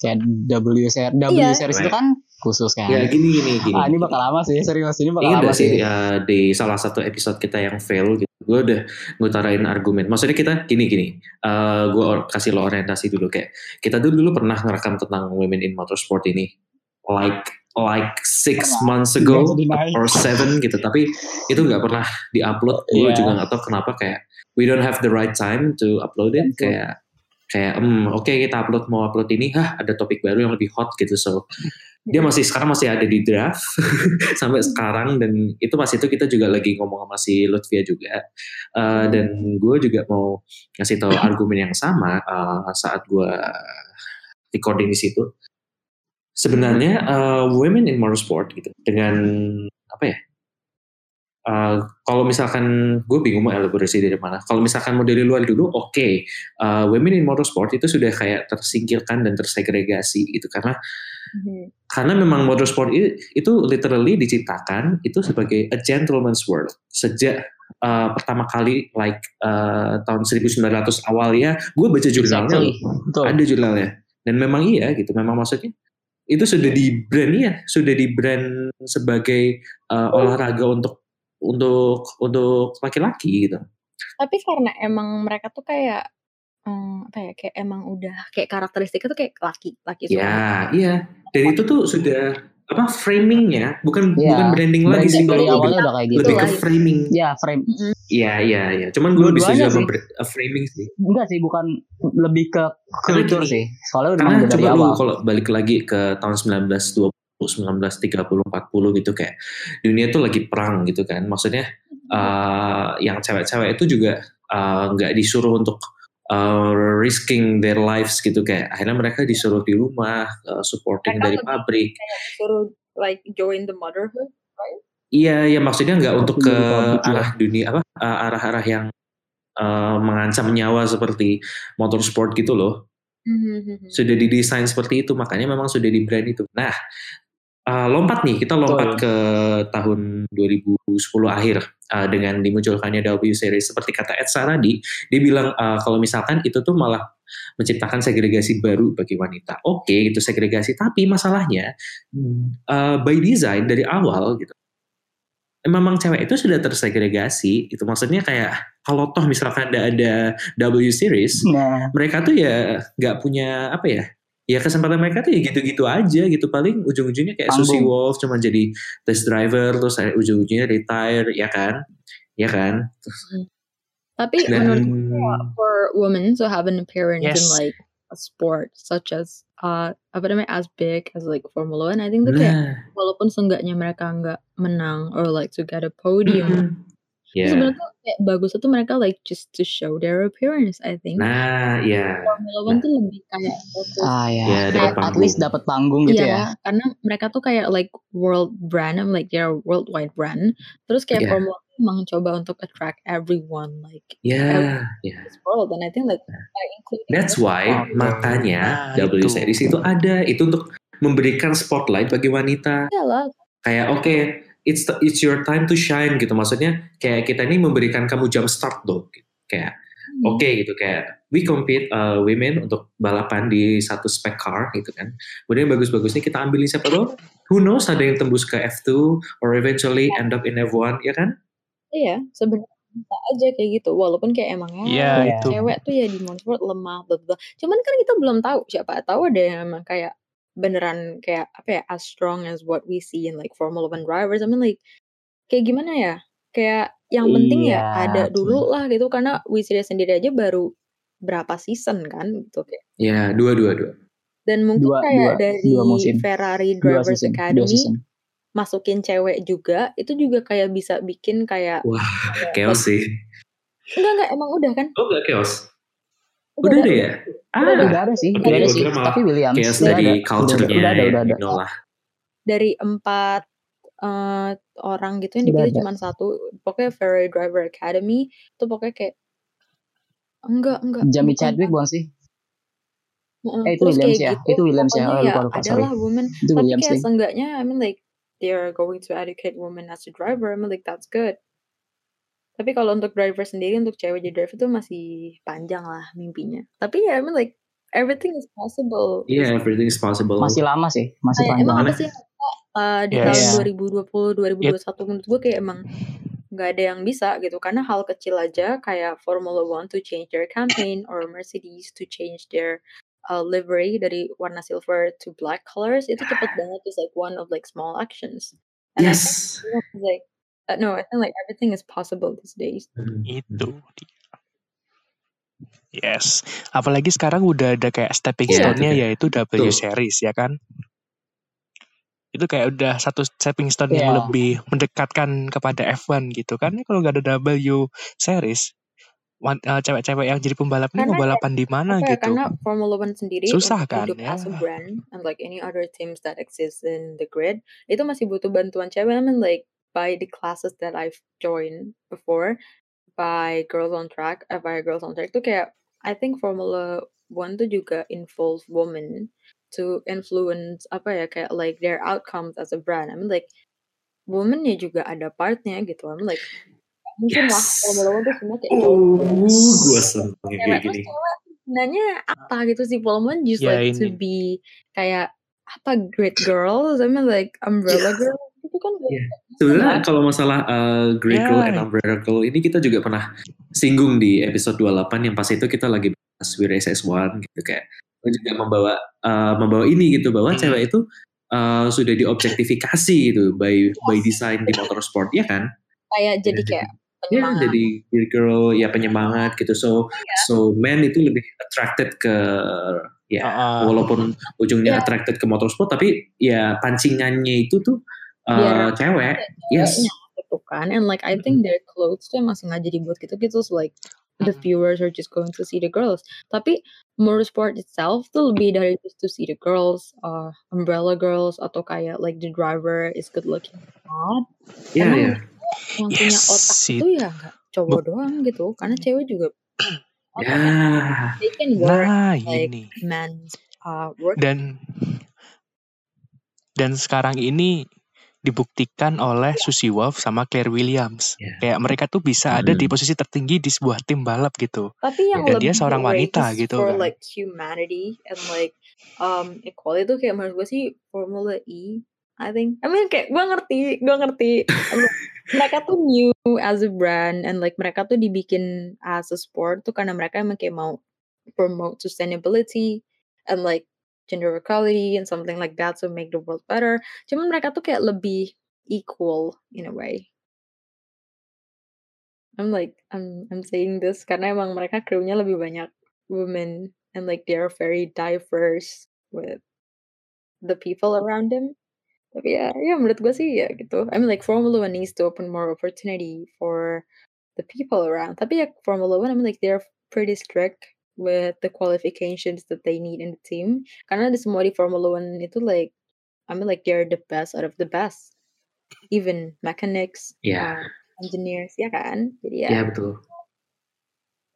Kayak W series, W Iya. series itu kan khusus kan. ya gini gini gini ah ini bakal lama sih, serius ini bakal Ingat lama sih sih. ya, di salah satu episode kita yang fail gitu, gue udah ngutarain argumen. Maksudnya kita gini gini, eh gue or- kasih lo orientasi dulu kayak kita dulu dulu pernah ngerekam tentang women in motorsport ini, like like six Pernah. months ago deny. or seven gitu. Tapi itu nggak pernah diupload. Gue Iya. juga nggak tahu kenapa kayak we don't have the right time to upload it. Betul. Kayak kayak hmm, oke kita upload mau upload ini, hah ada topik baru yang lebih hot gitu. So dia masih sekarang masih ada di draft *laughs* sampai sekarang dan itu pas itu kita juga lagi ngomong sama si Lutfia juga Uh, dan gue juga mau ngasih tahu argumen yang sama uh, saat gue recording di situ sebenarnya uh, women in motorsport gitu dengan apa ya Uh, kalau misalkan gue bingung mau elaborasi dari mana. Kalau misalkan mau dari luar dulu, oke, uh, women in motorsport itu sudah kayak tersingkirkan dan tersegregasi gitu. Karena Mhm. karena memang motorsport itu, itu literally diciptakan itu sebagai a gentleman's world. Sejak uh, pertama kali like uh, tahun 1900 awal ya gue baca jurnalnya Exactly. ada jurnalnya. Dan memang iya gitu. Memang maksudnya itu sudah di brand ya, sudah di brand sebagai uh, olahraga untuk untuk untuk laki-laki gitu. Tapi karena emang mereka tuh kayak um, apa ya kayak emang udah kayak karakteristiknya tuh kayak laki laki Ya, semua. iya. Dan itu tuh sudah apa framingnya, bukan Iya. bukan branding lagi sih kalau awalnya lebih, udah kayak gitu. lebih ke Itulah. framing. Ya frame Iya, iya, iya. Cuman gue sih. br- uh, framing sih. enggak sih bukan lebih ke kultur sih. Soalnya udah Karena emang dari coba lu kalau balik lagi ke tahun 1920, 1930, 40 gitu kayak dunia tuh lagi perang gitu kan. Maksudnya uh, yang cewek-cewek itu juga uh, nggak disuruh untuk uh, risking their lives gitu kayak akhirnya mereka disuruh di rumah uh, supporting Mereka dari lebih pabrik. kayak suruh like join the motherhood. Iya, iya maksudnya nggak untuk ke Di pabrik, ya. arah dunia apa uh, arah-arah yang uh, mengancam nyawa seperti motorsport gitu loh. Mhm. sudah didesain seperti itu makanya memang sudah di brand itu nah uh, lompat nih kita lompat ke tahun 2010 akhir uh, dengan dimunculkannya W series. Seperti kata Ed Saradi dia bilang uh, kalau misalkan itu tuh malah menciptakan segregasi baru bagi wanita. Oke itu segregasi tapi masalahnya uh, by design dari awal gitu memang cewek itu sudah tersegregasi itu maksudnya kayak kalau toh misalkan ada ada W series Nah, mereka tuh ya nggak punya apa ya ya kesempatan mereka tuh ya gitu-gitu aja gitu. Paling ujung-ujungnya kayak Panggung. Susie Wolf cuma jadi test driver terus ujung-ujungnya retire ya kan? Ya kan? Tapi dan menurut gue, for women to have an appearance in Yes. like a sport such as uh apa namanya as big as like Formula One, I think tuh kayak nah. walaupun seenggaknya mereka nggak menang or like to get a podium, mm, itu ya sebenarnya tuh kayak bagus itu mereka like just to show their appearance. I think nah ya Formula One tuh lebih kayak fokus ah ya. dapat kayak At least dapat panggung gitu Iya, ya. karena mereka tuh kayak like world brand, I'm like they're a worldwide brand. Terus kayak Iya. Formula One emang coba untuk attract everyone like ya ya this world, and I think like including that's why makanya Nah, W itu. series itu ada itu untuk memberikan spotlight bagi wanita Iya lah, kayak oke it's the- it's your time to shine gitu maksudnya kayak kita ini memberikan kamu jump start dong kayak Hmm. oke gitu kayak we compete uh, women untuk balapan di satu spec car gitu kan kemudian bagus-bagusnya kita ambilin siapa tuh who knows ada yang tembus ke F2 or eventually end up in F1 ya kan Iya, sebenarnya bisa aja kayak gitu. Walaupun kayak emangnya itu. cewek tuh ya di motorsport lemah, bla bla. Cuman kan kita belum tahu siapa tahu ada yang emang kayak beneran kayak apa ya as strong as what we see in like Formula One drivers. I mean like kayak gimana ya? Kayak yang penting ya Iya, ada sih. dulu lah gitu karena we see sendiri aja baru berapa season kan gitu kayak. ya dua dua dua Dan mungkin Dua- kayak dua- dari dua musim. Ferrari Dua Drivers season, dua Academy season. masukin cewek juga itu juga kayak bisa bikin kayak wah kayak- chaos sih enggak enggak emang udah kan oh gak chaos udah ada ya Udah ada. Udah ada sih, udah ada sih. Tapi Williams chaos udah dari ada. culture-nya Udah ada, ya, udah ada. you know lah. dari empat eh, orang gitu yang Udah dipilih ada. cuma satu pokoknya Ferrari Driver Academy itu pokoknya kayak enggak enggak Jamie. Chadwick bukan sih? Heeh, Eh, itu terus Williams kayak ya? gitu, Itu Williams ya? Oh, lupa, lupa, sorry. adalah women Itu tapi Williams kayak sih. seenggaknya I mean like they're going to educate women as a driver I mean like that's good tapi kalau untuk driver sendiri untuk cewek jadi driver itu masih panjang lah mimpinya tapi ya I mean like everything is possible yeah everything is possible Masih lama sih, masih Kayak, emang panjang. apa sih uh, di Yes. tahun Iya. 2020 2021 menurut gue kayak emang nggak ada yang bisa gitu karena hal kecil aja kayak Formula One to change their campaign or Mercedes to change their uh, livery dari warna silver to black colors itu cepet *sighs* banget is like one of like small actions and I think yes like uh, no I think like everything is possible these days Hmm. Itu dia. Yes. Apalagi sekarang udah ada kayak stepping Iya, stone-nya betul. yaitu W Betul. series ya kan. Itu kayak udah satu stepping stone yang Iya. lebih mendekatkan kepada F1 gitu kan. Kalau nggak ada W series, eh, cewek-cewek yang jadi pembalap ini mau balapan di mana ya, gitu. karena Formula One sendiri Susah kan, hidup ya. as a brand and like any other teams that exist in the grid itu masih butuh bantuan cewek I mean like by the classes that I've joined before by Girls on Track eh, by Girls on Track. Tuh kayak I think Formula One tuh juga involve women to influence apa ya kayak like their outcomes as a brand. I mean like women ya juga ada partnya gitu. I mean like mungkin lah Yes. Formula One tuh semua kayak oh gue seneng kayak gini. sebenarnya apa gitu sih? Formula One just Ya, like to ini. be kayak apa great girls? I mean like umbrella girl itu kan Iya. Sebenarnya kalau masalah uh, Great Girl Ya. and Umbrella Girl ini kita juga pernah singgung di episode 28 yang pas itu kita lagi bahas We Race S1 gitu kayak juga membawa uh, membawa ini gitu bahwa Hmm. cewek itu uh, sudah diobjektifikasi gitu by by design di motorsport ya kan? kayak jadi Iya, kayak Ya penyemangat jadi Great Girl ya penyemangat gitu. So so men itu lebih attracted ke ya Ah, walaupun ujungnya Iya. attracted ke motorsport tapi ya pancingannya itu tuh uh, Biar- cewek. Yes. gitu kan and like I think their clothes tuh emang sengaja dibuat gitu gitu so like the viewers are just going to see the girls tapi motorsport itself tuh lebih dari just to see the girls uh, umbrella girls atau kayak like the driver is good looking not Iya Emang ya. yang punya Yes, otak it- itu ya nggak cowok doang gitu karena cewek juga Ya. they can work Nah, like ini. men's uh, work Dan dan sekarang ini dibuktikan oleh Susie Wolf sama Claire Williams. Ya. Kayak mereka tuh bisa ada di posisi tertinggi di sebuah tim balap gitu. tapi yang Dan dia lebih seorang wanita gitu for kan. like humanity and like um equality tuh kayak menurut gue sih Formula E I think I mean kayak gue ngerti gue ngerti *laughs* mereka tuh new as a brand and like mereka tuh dibikin as a sport tuh karena mereka emang kayak mau promote sustainability and like gender equality and something like that to make the world better cuman mereka tuh kayak lebih equal in a way I'm like I'm I'm saying this karena emang mereka krunya lebih banyak women and like they are very diverse with the people around them. Tapi ya, ya menurut gue sih ya gitu. I mean like Formula One needs to open more opportunity for the people around. Tapi ya Formula One, I mean like they're pretty strict with the qualifications that they need in the team. Karena di semua di Formula One itu like, I mean like they're the best out of the best. Even mechanics, Ya. uh, engineers, ya kan? Jadi ya, Ya betul.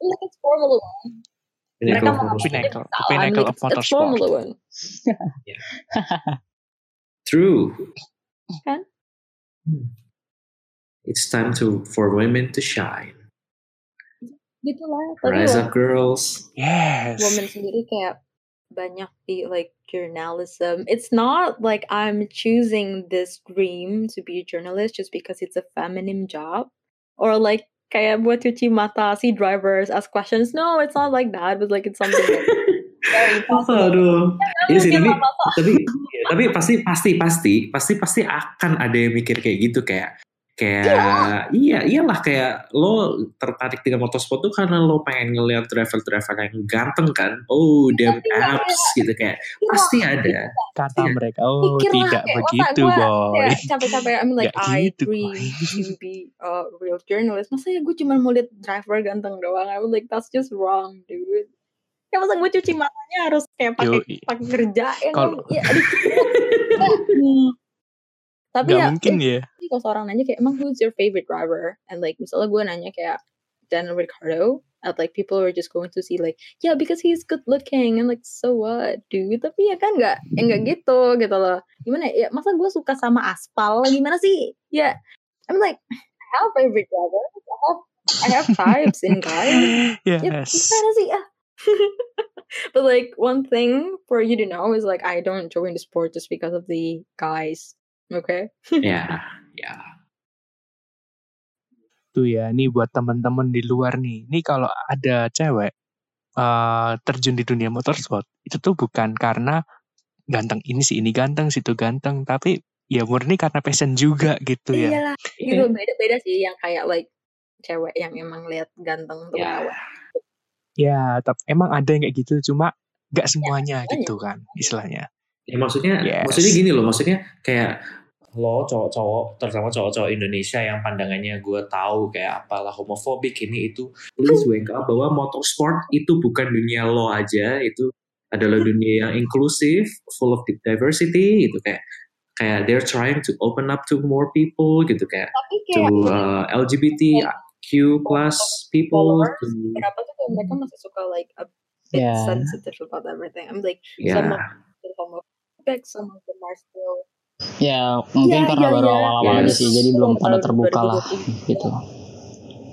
like it's Formula One. Mereka mau motorsport. Pinnacle, pinnacle of it's, it's motorsport. Formula One. True. Kan? Hmm. It's time to for women to shine. Gitu lah. Tapi Rise up, girls. Yes. women sendiri kayak banyak di like journalism. It's not like I'm choosing this dream to be a journalist just because it's a feminine job. Or like kayak buat cuci mata si drivers ask questions. No, it's not like that. But like it's something like *laughs* very possible. Aduh. Iya sih, tapi tapi ya, tapi pasti pasti pasti pasti pasti akan ada yang mikir kayak gitu kayak kayak iya iyalah kayak lo tertarik dengan motorsport tuh karena lo pengen ngeliat driver-driver yang ganteng kan? Oh damn Iya, abs gitu kayak pasti ada. Kata Iya. mereka, oh Mikir lah, tidak kayak, begitu boy. capek-capek I mean like I gitu, dream boy. to be a real journalist. Masa ya gue cuma mau lihat driver ganteng doang? I mean like that's just wrong dude. Ya masa gue cuci matanya harus kayak pakai pakai kerja ya Kalau- ya. *laughs* tapi Gak ya mungkin ya. kalau seorang nanya kayak emang who's your favorite driver? And like misalnya gue nanya kayak Daniel Ricciardo at like people are just going to see like yeah because he's good looking and like so what dude? Tapi ya kan nggak ya nggak gitu gitu loh. Gimana ya masa gue suka sama aspal? Gimana sih? Ya I'm like I have favorite driver. I have I have types in guys. *laughs* Ya Yes. gimana sih? Ah. *laughs* But like one thing for you to know is like I don't join the sport just because of the guys okay ya *laughs* ya Tuh ya, ini buat teman-teman di luar nih. Ini kalau ada cewek eh, terjun di dunia motorsport, itu tuh bukan karena ganteng ini sih ini ganteng situ ganteng, tapi ya murni karena passion juga gitu ya. iyalah gitu beda-beda sih yang kayak like cewek yang emang lihat ganteng tuh ya cewek. Ya, tapi emang ada yang kayak gitu, cuma gak semuanya semuanya. gitu kan istilahnya. Ya maksudnya Yes. maksudnya gini loh, maksudnya kayak lo cowok-cowok, terutama cowok-cowok Indonesia yang pandangannya gue tahu kayak apalah homofobik ini itu, please wake up bahwa motorsport itu bukan dunia lo aja, itu adalah dunia yang inklusif, full of diversity gitu. Kayak kayak they're trying to open up to more people gitu. Kayak tapi to kayak uh, LGBTQ plus people to, berapa tuh kayak mereka masih suka like a bit Yeah. sensitive about everything. I'm like ya some of some of them are still Ya mungkin Iya, karena iya, baru iya. awal-awal aja Yes. sih, jadi belum pada terbuka lah 2020. gitu.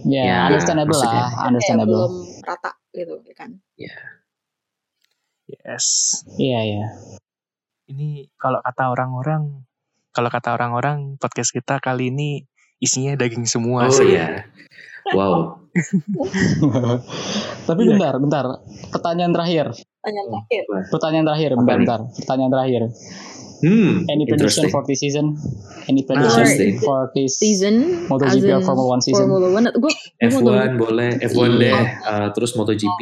Ya, Ya, understandable maksudnya- lah, kayak understandable. belum rata gitu ya kan Yes. Iya, iya. ini kalau kata orang-orang, kalau kata orang-orang podcast kita kali ini isinya daging semua Oh sih. iya. Wow. *laughs* Tapi Iya. bentar, bentar. Pertanyaan terakhir. Tanya terakhir. Pertanyaan terakhir, Apa bentar. Pertanyaan terakhir. Hmm. Any prediction for this season? Any prediction Interesting. for this Season, MotoGP or Formula One season? Formula One, gue F1 boleh, F1 Iya. deh, uh, terus MotoGP.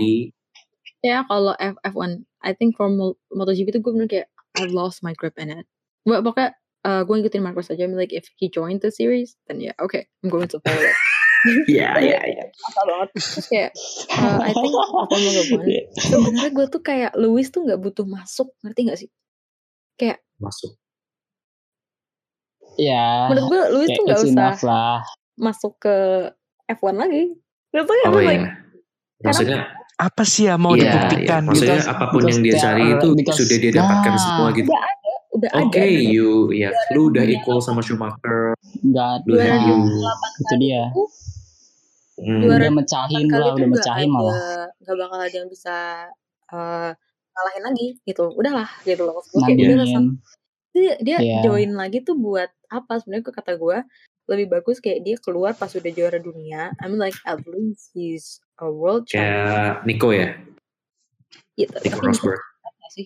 ya kalau F F1, I think for Mo- MotoGP itu gue bener kayak I lost my grip in it. Gue pokoknya uh, gue ngikutin Marcus aja. I'm like if he joined the series, then yeah, okay, I'm going to follow it. *laughs* Iya, iya, iya. Banget. Terus kayak uh, I think Formula One sebenarnya gue tuh kayak Lewis tuh nggak butuh masuk, ngerti gak sih? Kayak Masuk. Ya, menurut gue Lewis kayak tuh nggak it's usah lah. masuk ke F1 lagi. Gak tau ya, Oh iya. like, Maksudnya, Apa sih yang mau iya, iya. dibuktikan? Maksudnya Because- apa pun because yang dia cari are- itu because- sudah dia dapatkan Nah. semua gitu. udah ada, udah Oke, ada. you, ya, lu udah equal sama Schumacher, Enggak, lu ribu you. itu dia. Hmm. Juara Udah mecahin kali lah, udah mecahin ada, malah. nggak bakal ada yang bisa uh, ngalahin lagi gitu. Udahlah gitu loh. Gue kayak rasa Nandingin. dia, dia Iya. join lagi tuh buat apa? Sebenarnya ke kata gue lebih bagus kayak dia keluar pas udah juara dunia. I mean like at least he's a world champion. Kayak Nico ya, Gitu. Nico Tapi Rosberg. sih.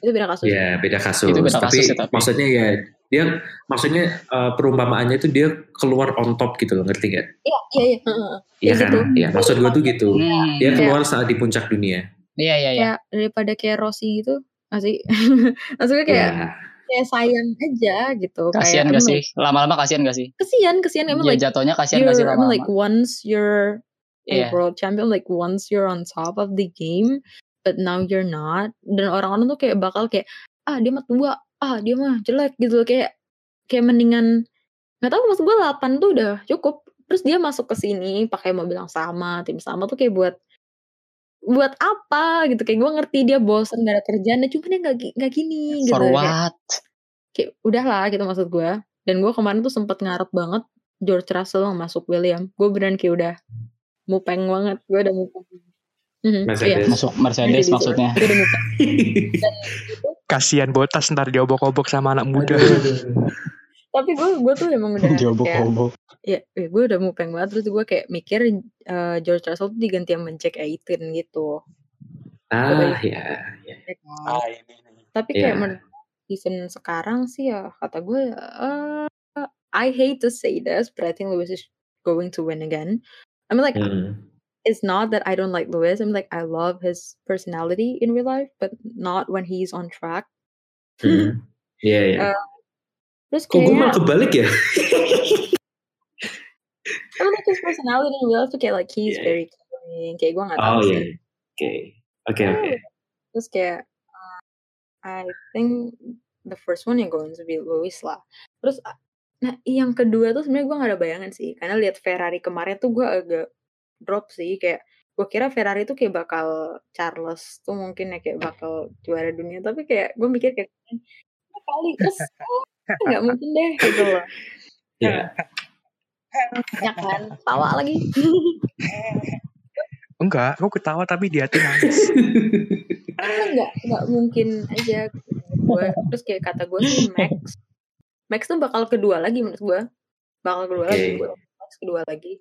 Itu beda kasus. Ya beda kasus. Itu beda tapi, kasus ya, tapi. maksudnya ya dia maksudnya uh, perumpamaannya itu dia keluar on top gitu loh, ngerti gak? Iya, iya, iya. Iya Ya kan? gitu. Iya, maksud gue tuh gitu. Hmm. Dia Iya. keluar saat di puncak dunia. Iya, iya, iya. Daripada kayak Rossi gitu. Masih *laughs* maksudnya kayak Ya, kayak sayang aja gitu. Kayak, I gak sih? Lama-lama kasihan gak sih? kesian, kesian. I mean, Ya like, jatuhnya kasihan you're, gak sih mean, like lama-lama? once you're a Iya. world champion, like once you're on top of the game, but now you're not, dan orang-orang tuh kayak bakal kayak ah dia mah tua, ah dia mah jelek gitu kayak kayak mendingan nggak tahu maksud gue 8 tuh udah cukup. Terus dia masuk ke sini pakai mobil yang sama, tim sama tuh kayak buat buat apa gitu kayak gue ngerti dia bosan gak ada kerjaan ya cuman dia nggak nggak gini gitu For kayak, what? kayak udahlah gitu maksud gue dan gue kemarin tuh sempet ngarep banget George Russell yang masuk William gue beneran kayak udah mupeng banget gue udah mupeng Mhm, Mercedes. iya. Masuk Mercedes Mercedes, maksudnya. gue udah mupeng *laughs* dan itu Kasihan botas ntar diobok-obok sama anak muda. tapi gue gue tuh emang udah Diobok-obok. ya, ya gue udah mupeng banget terus gue kayak mikir eh, George Russell tuh diganti sama Jack Aiton gitu ah ya, ya. ya kan? tapi kayak menurut season sekarang sih ya kata gue eh I hate to say this but I think Lewis is going to win again I mean like Hmm. It's not that I don't like Lewis. I'm like I love his personality in real life, but not when he's on track. Hmm. Iya ya. Eh, Terus Kok gue malah kebalik ya? I mean, like his personality in real life tuh kayak like he's iya. very caring. Kayak gue nggak tahu Oh sih. iya. Oke. Oke oke. Terus kayak uh, I think the first one yang going to be Lewis lah. Terus uh, nah yang kedua tuh sebenarnya gue gak ada bayangan sih karena lihat Ferrari kemarin tuh gue agak drop sih kayak gue kira Ferrari tuh kayak bakal Charles tuh mungkin ya kayak bakal juara dunia. Tapi kayak gue mikir kayak "Ah, kali terus nggak mungkin deh gitu loh. Iya. ya kan tawa lagi. Enggak, aku ketawa tapi di hati nangis. karena nggak nggak mungkin aja gue terus kayak kata gue sih Max. Max tuh bakal kedua lagi menurut gue bakal kedua lagi Oke. gue Max kedua lagi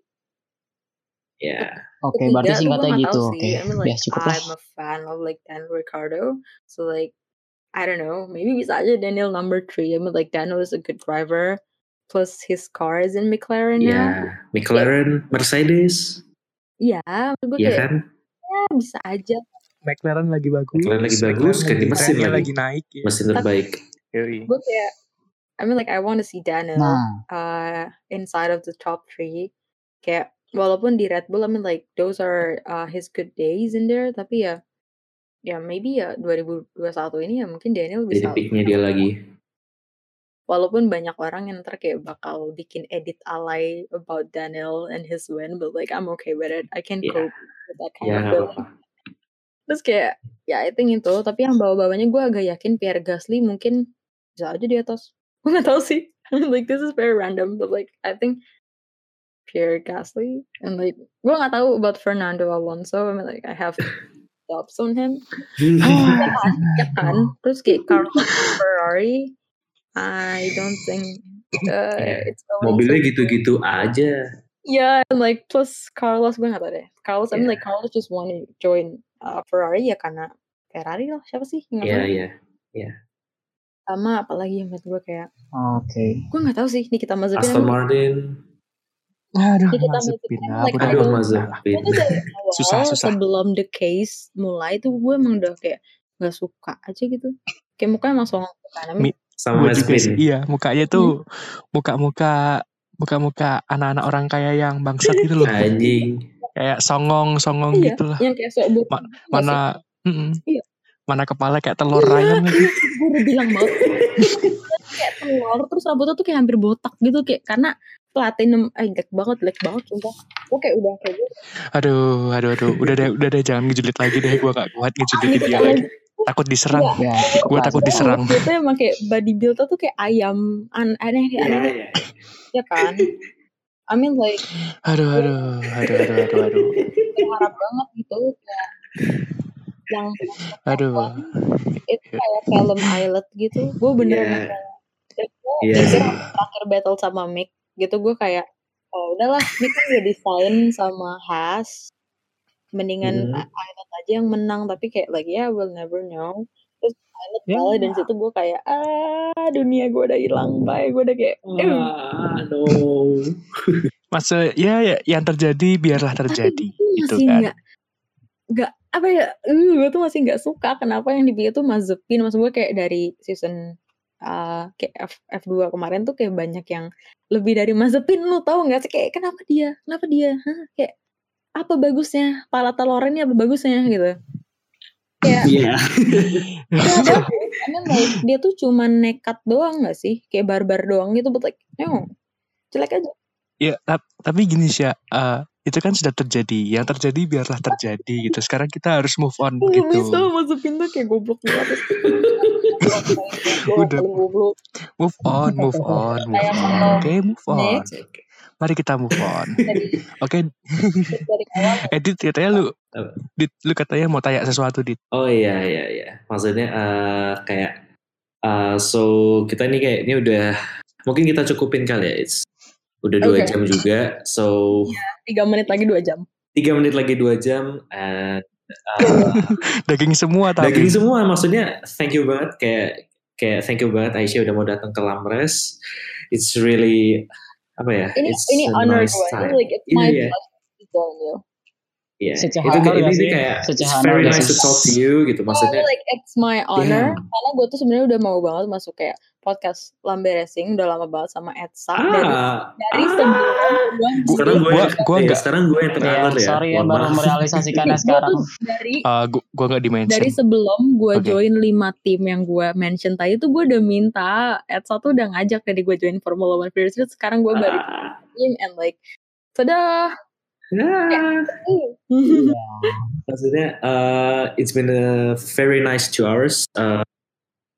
Ya. Oke, berarti Ketiga tuh singkatnya gitu. Oke. I mean, like, ya cukup lah. I'm a fan of like Daniel Ricardo. So like, I don't know. Maybe bisa aja Daniel number three. I mean, like Daniel is a good driver. Plus his car is in McLaren Ya. now. McLaren, Mercedes, Iya, maksud gue kayak kan? ya, bisa aja. McLaren lagi bagus. McLaren lagi bagus, ganti mesin lagi. lagi naik. Ya. Mesin terbaik. Gue kayak, I mean like I want to see Daniel Nah, uh, inside of the top three. Kayak walaupun di Red Bull, I mean like those are uh, his good days in there. Tapi ya, ya maybe ya 2021 ini ya mungkin Daniel Jadi bisa picknya dia lagi. walaupun banyak orang yang ntar kayak bakal bikin edit alay about Daniel and his win, but like I'm okay with it. I can Ya. cope with that kind Ya of apa-apa. Terus kayak ya I think itu, tapi yang bawa-bawanya gue agak yakin Pierre Gasly mungkin bisa aja di atas. *laughs* Gue nggak tahu sih. *laughs* like this is very random, but like I think Pierre Gasly and like gue nggak tahu about Fernando Alonso. I mean like I have *laughs* dubs on him. Ya kan? Kan? Terus kayak Carlos Ferrari, I don't think uh, Ya, it's going Mobilnya gitu-gitu aja. Yeah, and like plus Carlos gue gak tau deh. Carlos, I mean Yeah. like Carlos just want to join uh, Ferrari ya karena Ferrari lah siapa sih? Nggak Iya, tahu. iya. Sama apalagi yang menurut gue kayak Oke. gue nggak tahu sih Nikita Mazepin. Aston Martin. Aduh, Nikita Mazepin. Mazepin, like, udah Aduh, Mazepin. Susah, susah. sebelum the case mulai tuh gue emang udah kayak nggak suka aja gitu. Kayak mukanya emang songong kan. Mi- Sama Gue juga sih, Mazepin. iya mukanya tuh muka-muka muka-muka anak-anak orang kaya yang bangsat gitu loh. Anjing. Kayak songong-songong Iya, gitu lah. yang kayak sok. Ma- gitu? Mana mm-mm. Iya. mana kepala kayak telur ayam lagi. gue udah bilang banget *laughs* kayak telur terus rambutnya tuh kayak hampir botak gitu kayak karena platinum eh jelek banget jelek banget sumpah gue kayak udah kayak gitu Aduh, aduh, aduh. Udah deh, udah deh jangan ngejulit lagi deh. Gue gak kuat ngejulitin Nikita dia lagi. Takut diserang. Ya, Gue takut aja. diserang. dia tuh emang kayak body build tuh kayak ayam an aneh Iya, aneh iya. ya kan I mean like Aduh, aduh, aduh, aduh, aduh, aduh. berharap banget gitu kayak yang Aduh. itu kayak film Islet gitu gue beneran Iya. gue Iya sih. terakhir battle sama Mick gitu gue kayak oh udahlah Mick kan udah desain sama Haas mendingan Mhm. I- Islet aja yang menang tapi kayak like ya we'll never know terus Islet Ya. kalah dan situ gue kayak ah dunia gue udah hilang bye gue udah kayak Ah, no. *laughs* Masa ya, ya yang terjadi biarlah terjadi gue gitu masih kan. nggak nggak apa ya uh, gue tuh masih nggak suka kenapa yang dipilih tuh Mazepin maksud gue kayak dari season uh, kayak F, F2 kemarin tuh kayak banyak yang lebih dari Mazepin lu tahu nggak sih? Kayak kenapa dia? Kenapa dia? Hah? kayak apa bagusnya? Pala telurnya ini apa bagusnya? Gitu. Kayak Iya. *laughs* ya? Dia tuh cuma nekat doang nggak sih? Kayak barbar doang gitu but like no. Jelek aja. Ya, tap- tapi gini sih eh, itu kan sudah terjadi. Yang terjadi biarlah terjadi gitu. Sekarang kita harus move on Gue gitu. bisa Mazepin tuh kayak goblok banget *laughs* Udah. Move on, move on, move on. Oke, move on. next Mari kita move on. *laughs* Oke, awal *laughs* Edit katanya lu, Apa? Dit, lu katanya mau tanya sesuatu, Dit. Oh iya iya iya. Maksudnya eh, kayak eh, so kita nih kayak ini udah mungkin kita cukupin kali ya. It's udah dua Oke. jam juga. So tiga menit lagi dua jam tiga menit lagi dua jam. And, eh, *laughs* Daging semua tapi. daging semua maksudnya thank you banget kayak kayak thank you banget Aisyah udah mau datang ke Lamres. It's really apa ya? ini it's ini honor nice gue time. Ini like it's Iya, my iya. pleasure to join you Iya. Secara Itu kayak honor ini sih? kayak it's very nice sih? to talk to you gitu. Maksudnya Oh, like it's my honor Yeah. karena gue tuh sebenarnya udah mau banget masuk kayak podcast Lambe Racing udah lama banget sama Edsa dari ah, dari ah. sebelum gue sekarang gue Gua- gua iya, nggak- sekarang gue yang Ya, terakhir ya. sorry ya baru merealisasikannya *laughs* Gue sekarang. dari Eh, gua, gua gak di-mention. dari sebelum gue Oke. join lima tim yang gue mention tadi tuh gue udah minta Edsa tuh udah ngajak dari gue join Formula One Series terus sekarang gue baru Ah. join and like sudah Ah. Maksudnya, uh, it's been a very nice two hours uh,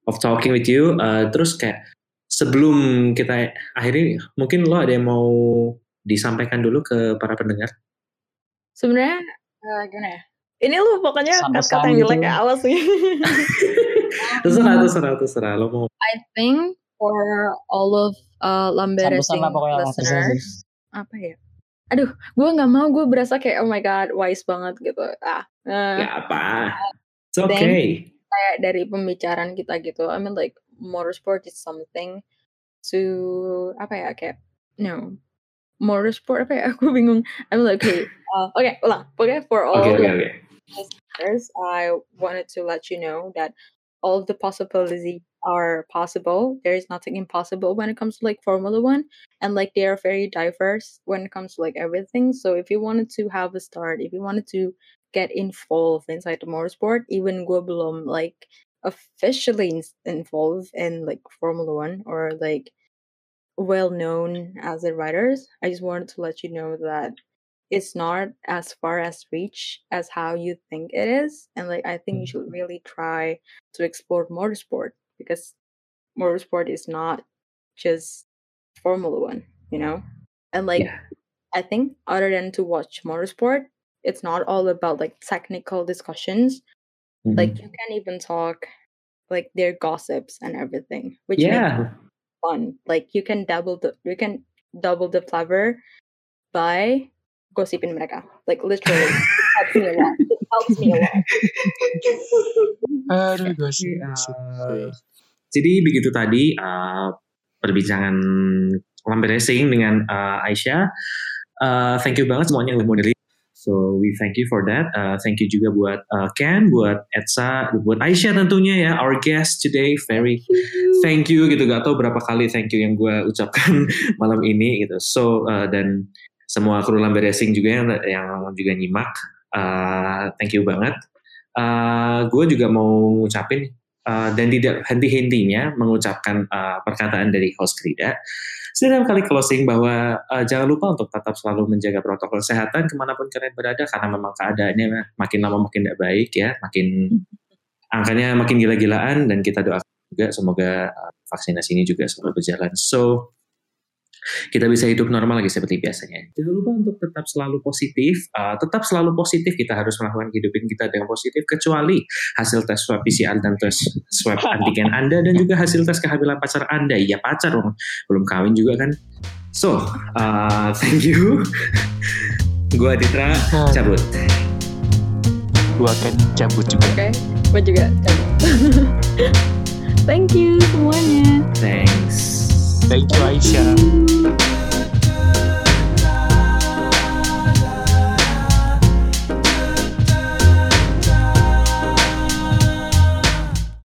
of talking with you. Uh, terus kayak sebelum kita akhiri, mungkin lo ada yang mau disampaikan dulu ke para pendengar? sebenarnya eh, gimana ya ini lu pokoknya kata-kata yang jelek ya awas sih *laughs* Terserah, terserah, terserah. Lo mau I think for all of uh, Lambe Sampai-sampai Racing pokoknya langsung listeners, apa ya? Aduh, gue nggak mau. Gue berasa kayak oh my god, wise banget gitu. Ah, eh, ya apa? It's okay. kayak dari pembicaraan kita gitu. I mean like motorsport is something to apa ya kayak no motorsport apa ya? *laughs* Aku bingung. I mean like okay, *laughs* uh, okay, ulang. Pokoknya for all of oke, oke. listeners, I wanted to let you know that all the possibilities are possible. There is nothing impossible when it comes to like Formula One, and like they are very diverse when it comes to like everything. So if you wanted to have a start, if you wanted to get involved inside the motorsport, even gue belum like officially in- involved in like Formula One or like well known as the riders, I just wanted to let you know that it's not as far as reach as how you think it is and like i think you should mm-hmm. really try to explore motorsport because motorsport is not just formula one you know and like Yeah. i think other than to watch motorsport it's not all about like technical discussions. Mhm. Like you can even talk like their gossips and everything, which makes yeah, it fun. Like you can double the you can double the flavor by gossipin mereka. Like literally, it helps me a lot. It helps me a lot. Aduh, gosip. Oke, gosip. Jadi begitu tadi eh, perbincangan lambe racing dengan eh, Aisyah. Eh, thank you banget semuanya yang udah dengerin. So we thank you for that. Eh, thank you juga buat eh, Ken, buat Etsa, buat Aisyah tentunya ya, our guest today. Very thank you gitu. Gak tau berapa kali thank you yang gue ucapkan *laughs* malam ini gitu. So eh, dan semua kru lambe racing juga yang yang juga nyimak. eh, thank you banget. Eh, gue juga mau ngucapin uh, dan tidak henti-hentinya mengucapkan uh, perkataan dari host Krida. Setiap kali closing bahwa uh, jangan lupa untuk tetap selalu menjaga protokol kesehatan ke mana pun kalian berada karena memang keadaannya makin lama makin tidak baik ya, makin *laughs* angkanya makin gila-gilaan dan kita doakan juga semoga uh, vaksinasi ini juga selalu berjalan. So kita bisa hidup normal lagi seperti biasanya. Jangan lupa untuk tetap selalu positif, uh, tetap selalu positif. Kita harus melakukan kehidupan kita dengan positif, kecuali hasil tes swab PCR dan tes swab antigen Anda dan juga hasil tes kehamilan pacar Anda. Ya pacar dong, belum kawin juga kan. So, uh, thank you. Gua Ditra, cabut. Gua akan cabut juga. Oke, gue juga cabut. *laughs* Thank you semuanya. Thanks. Thank you Aisyah. Thank you.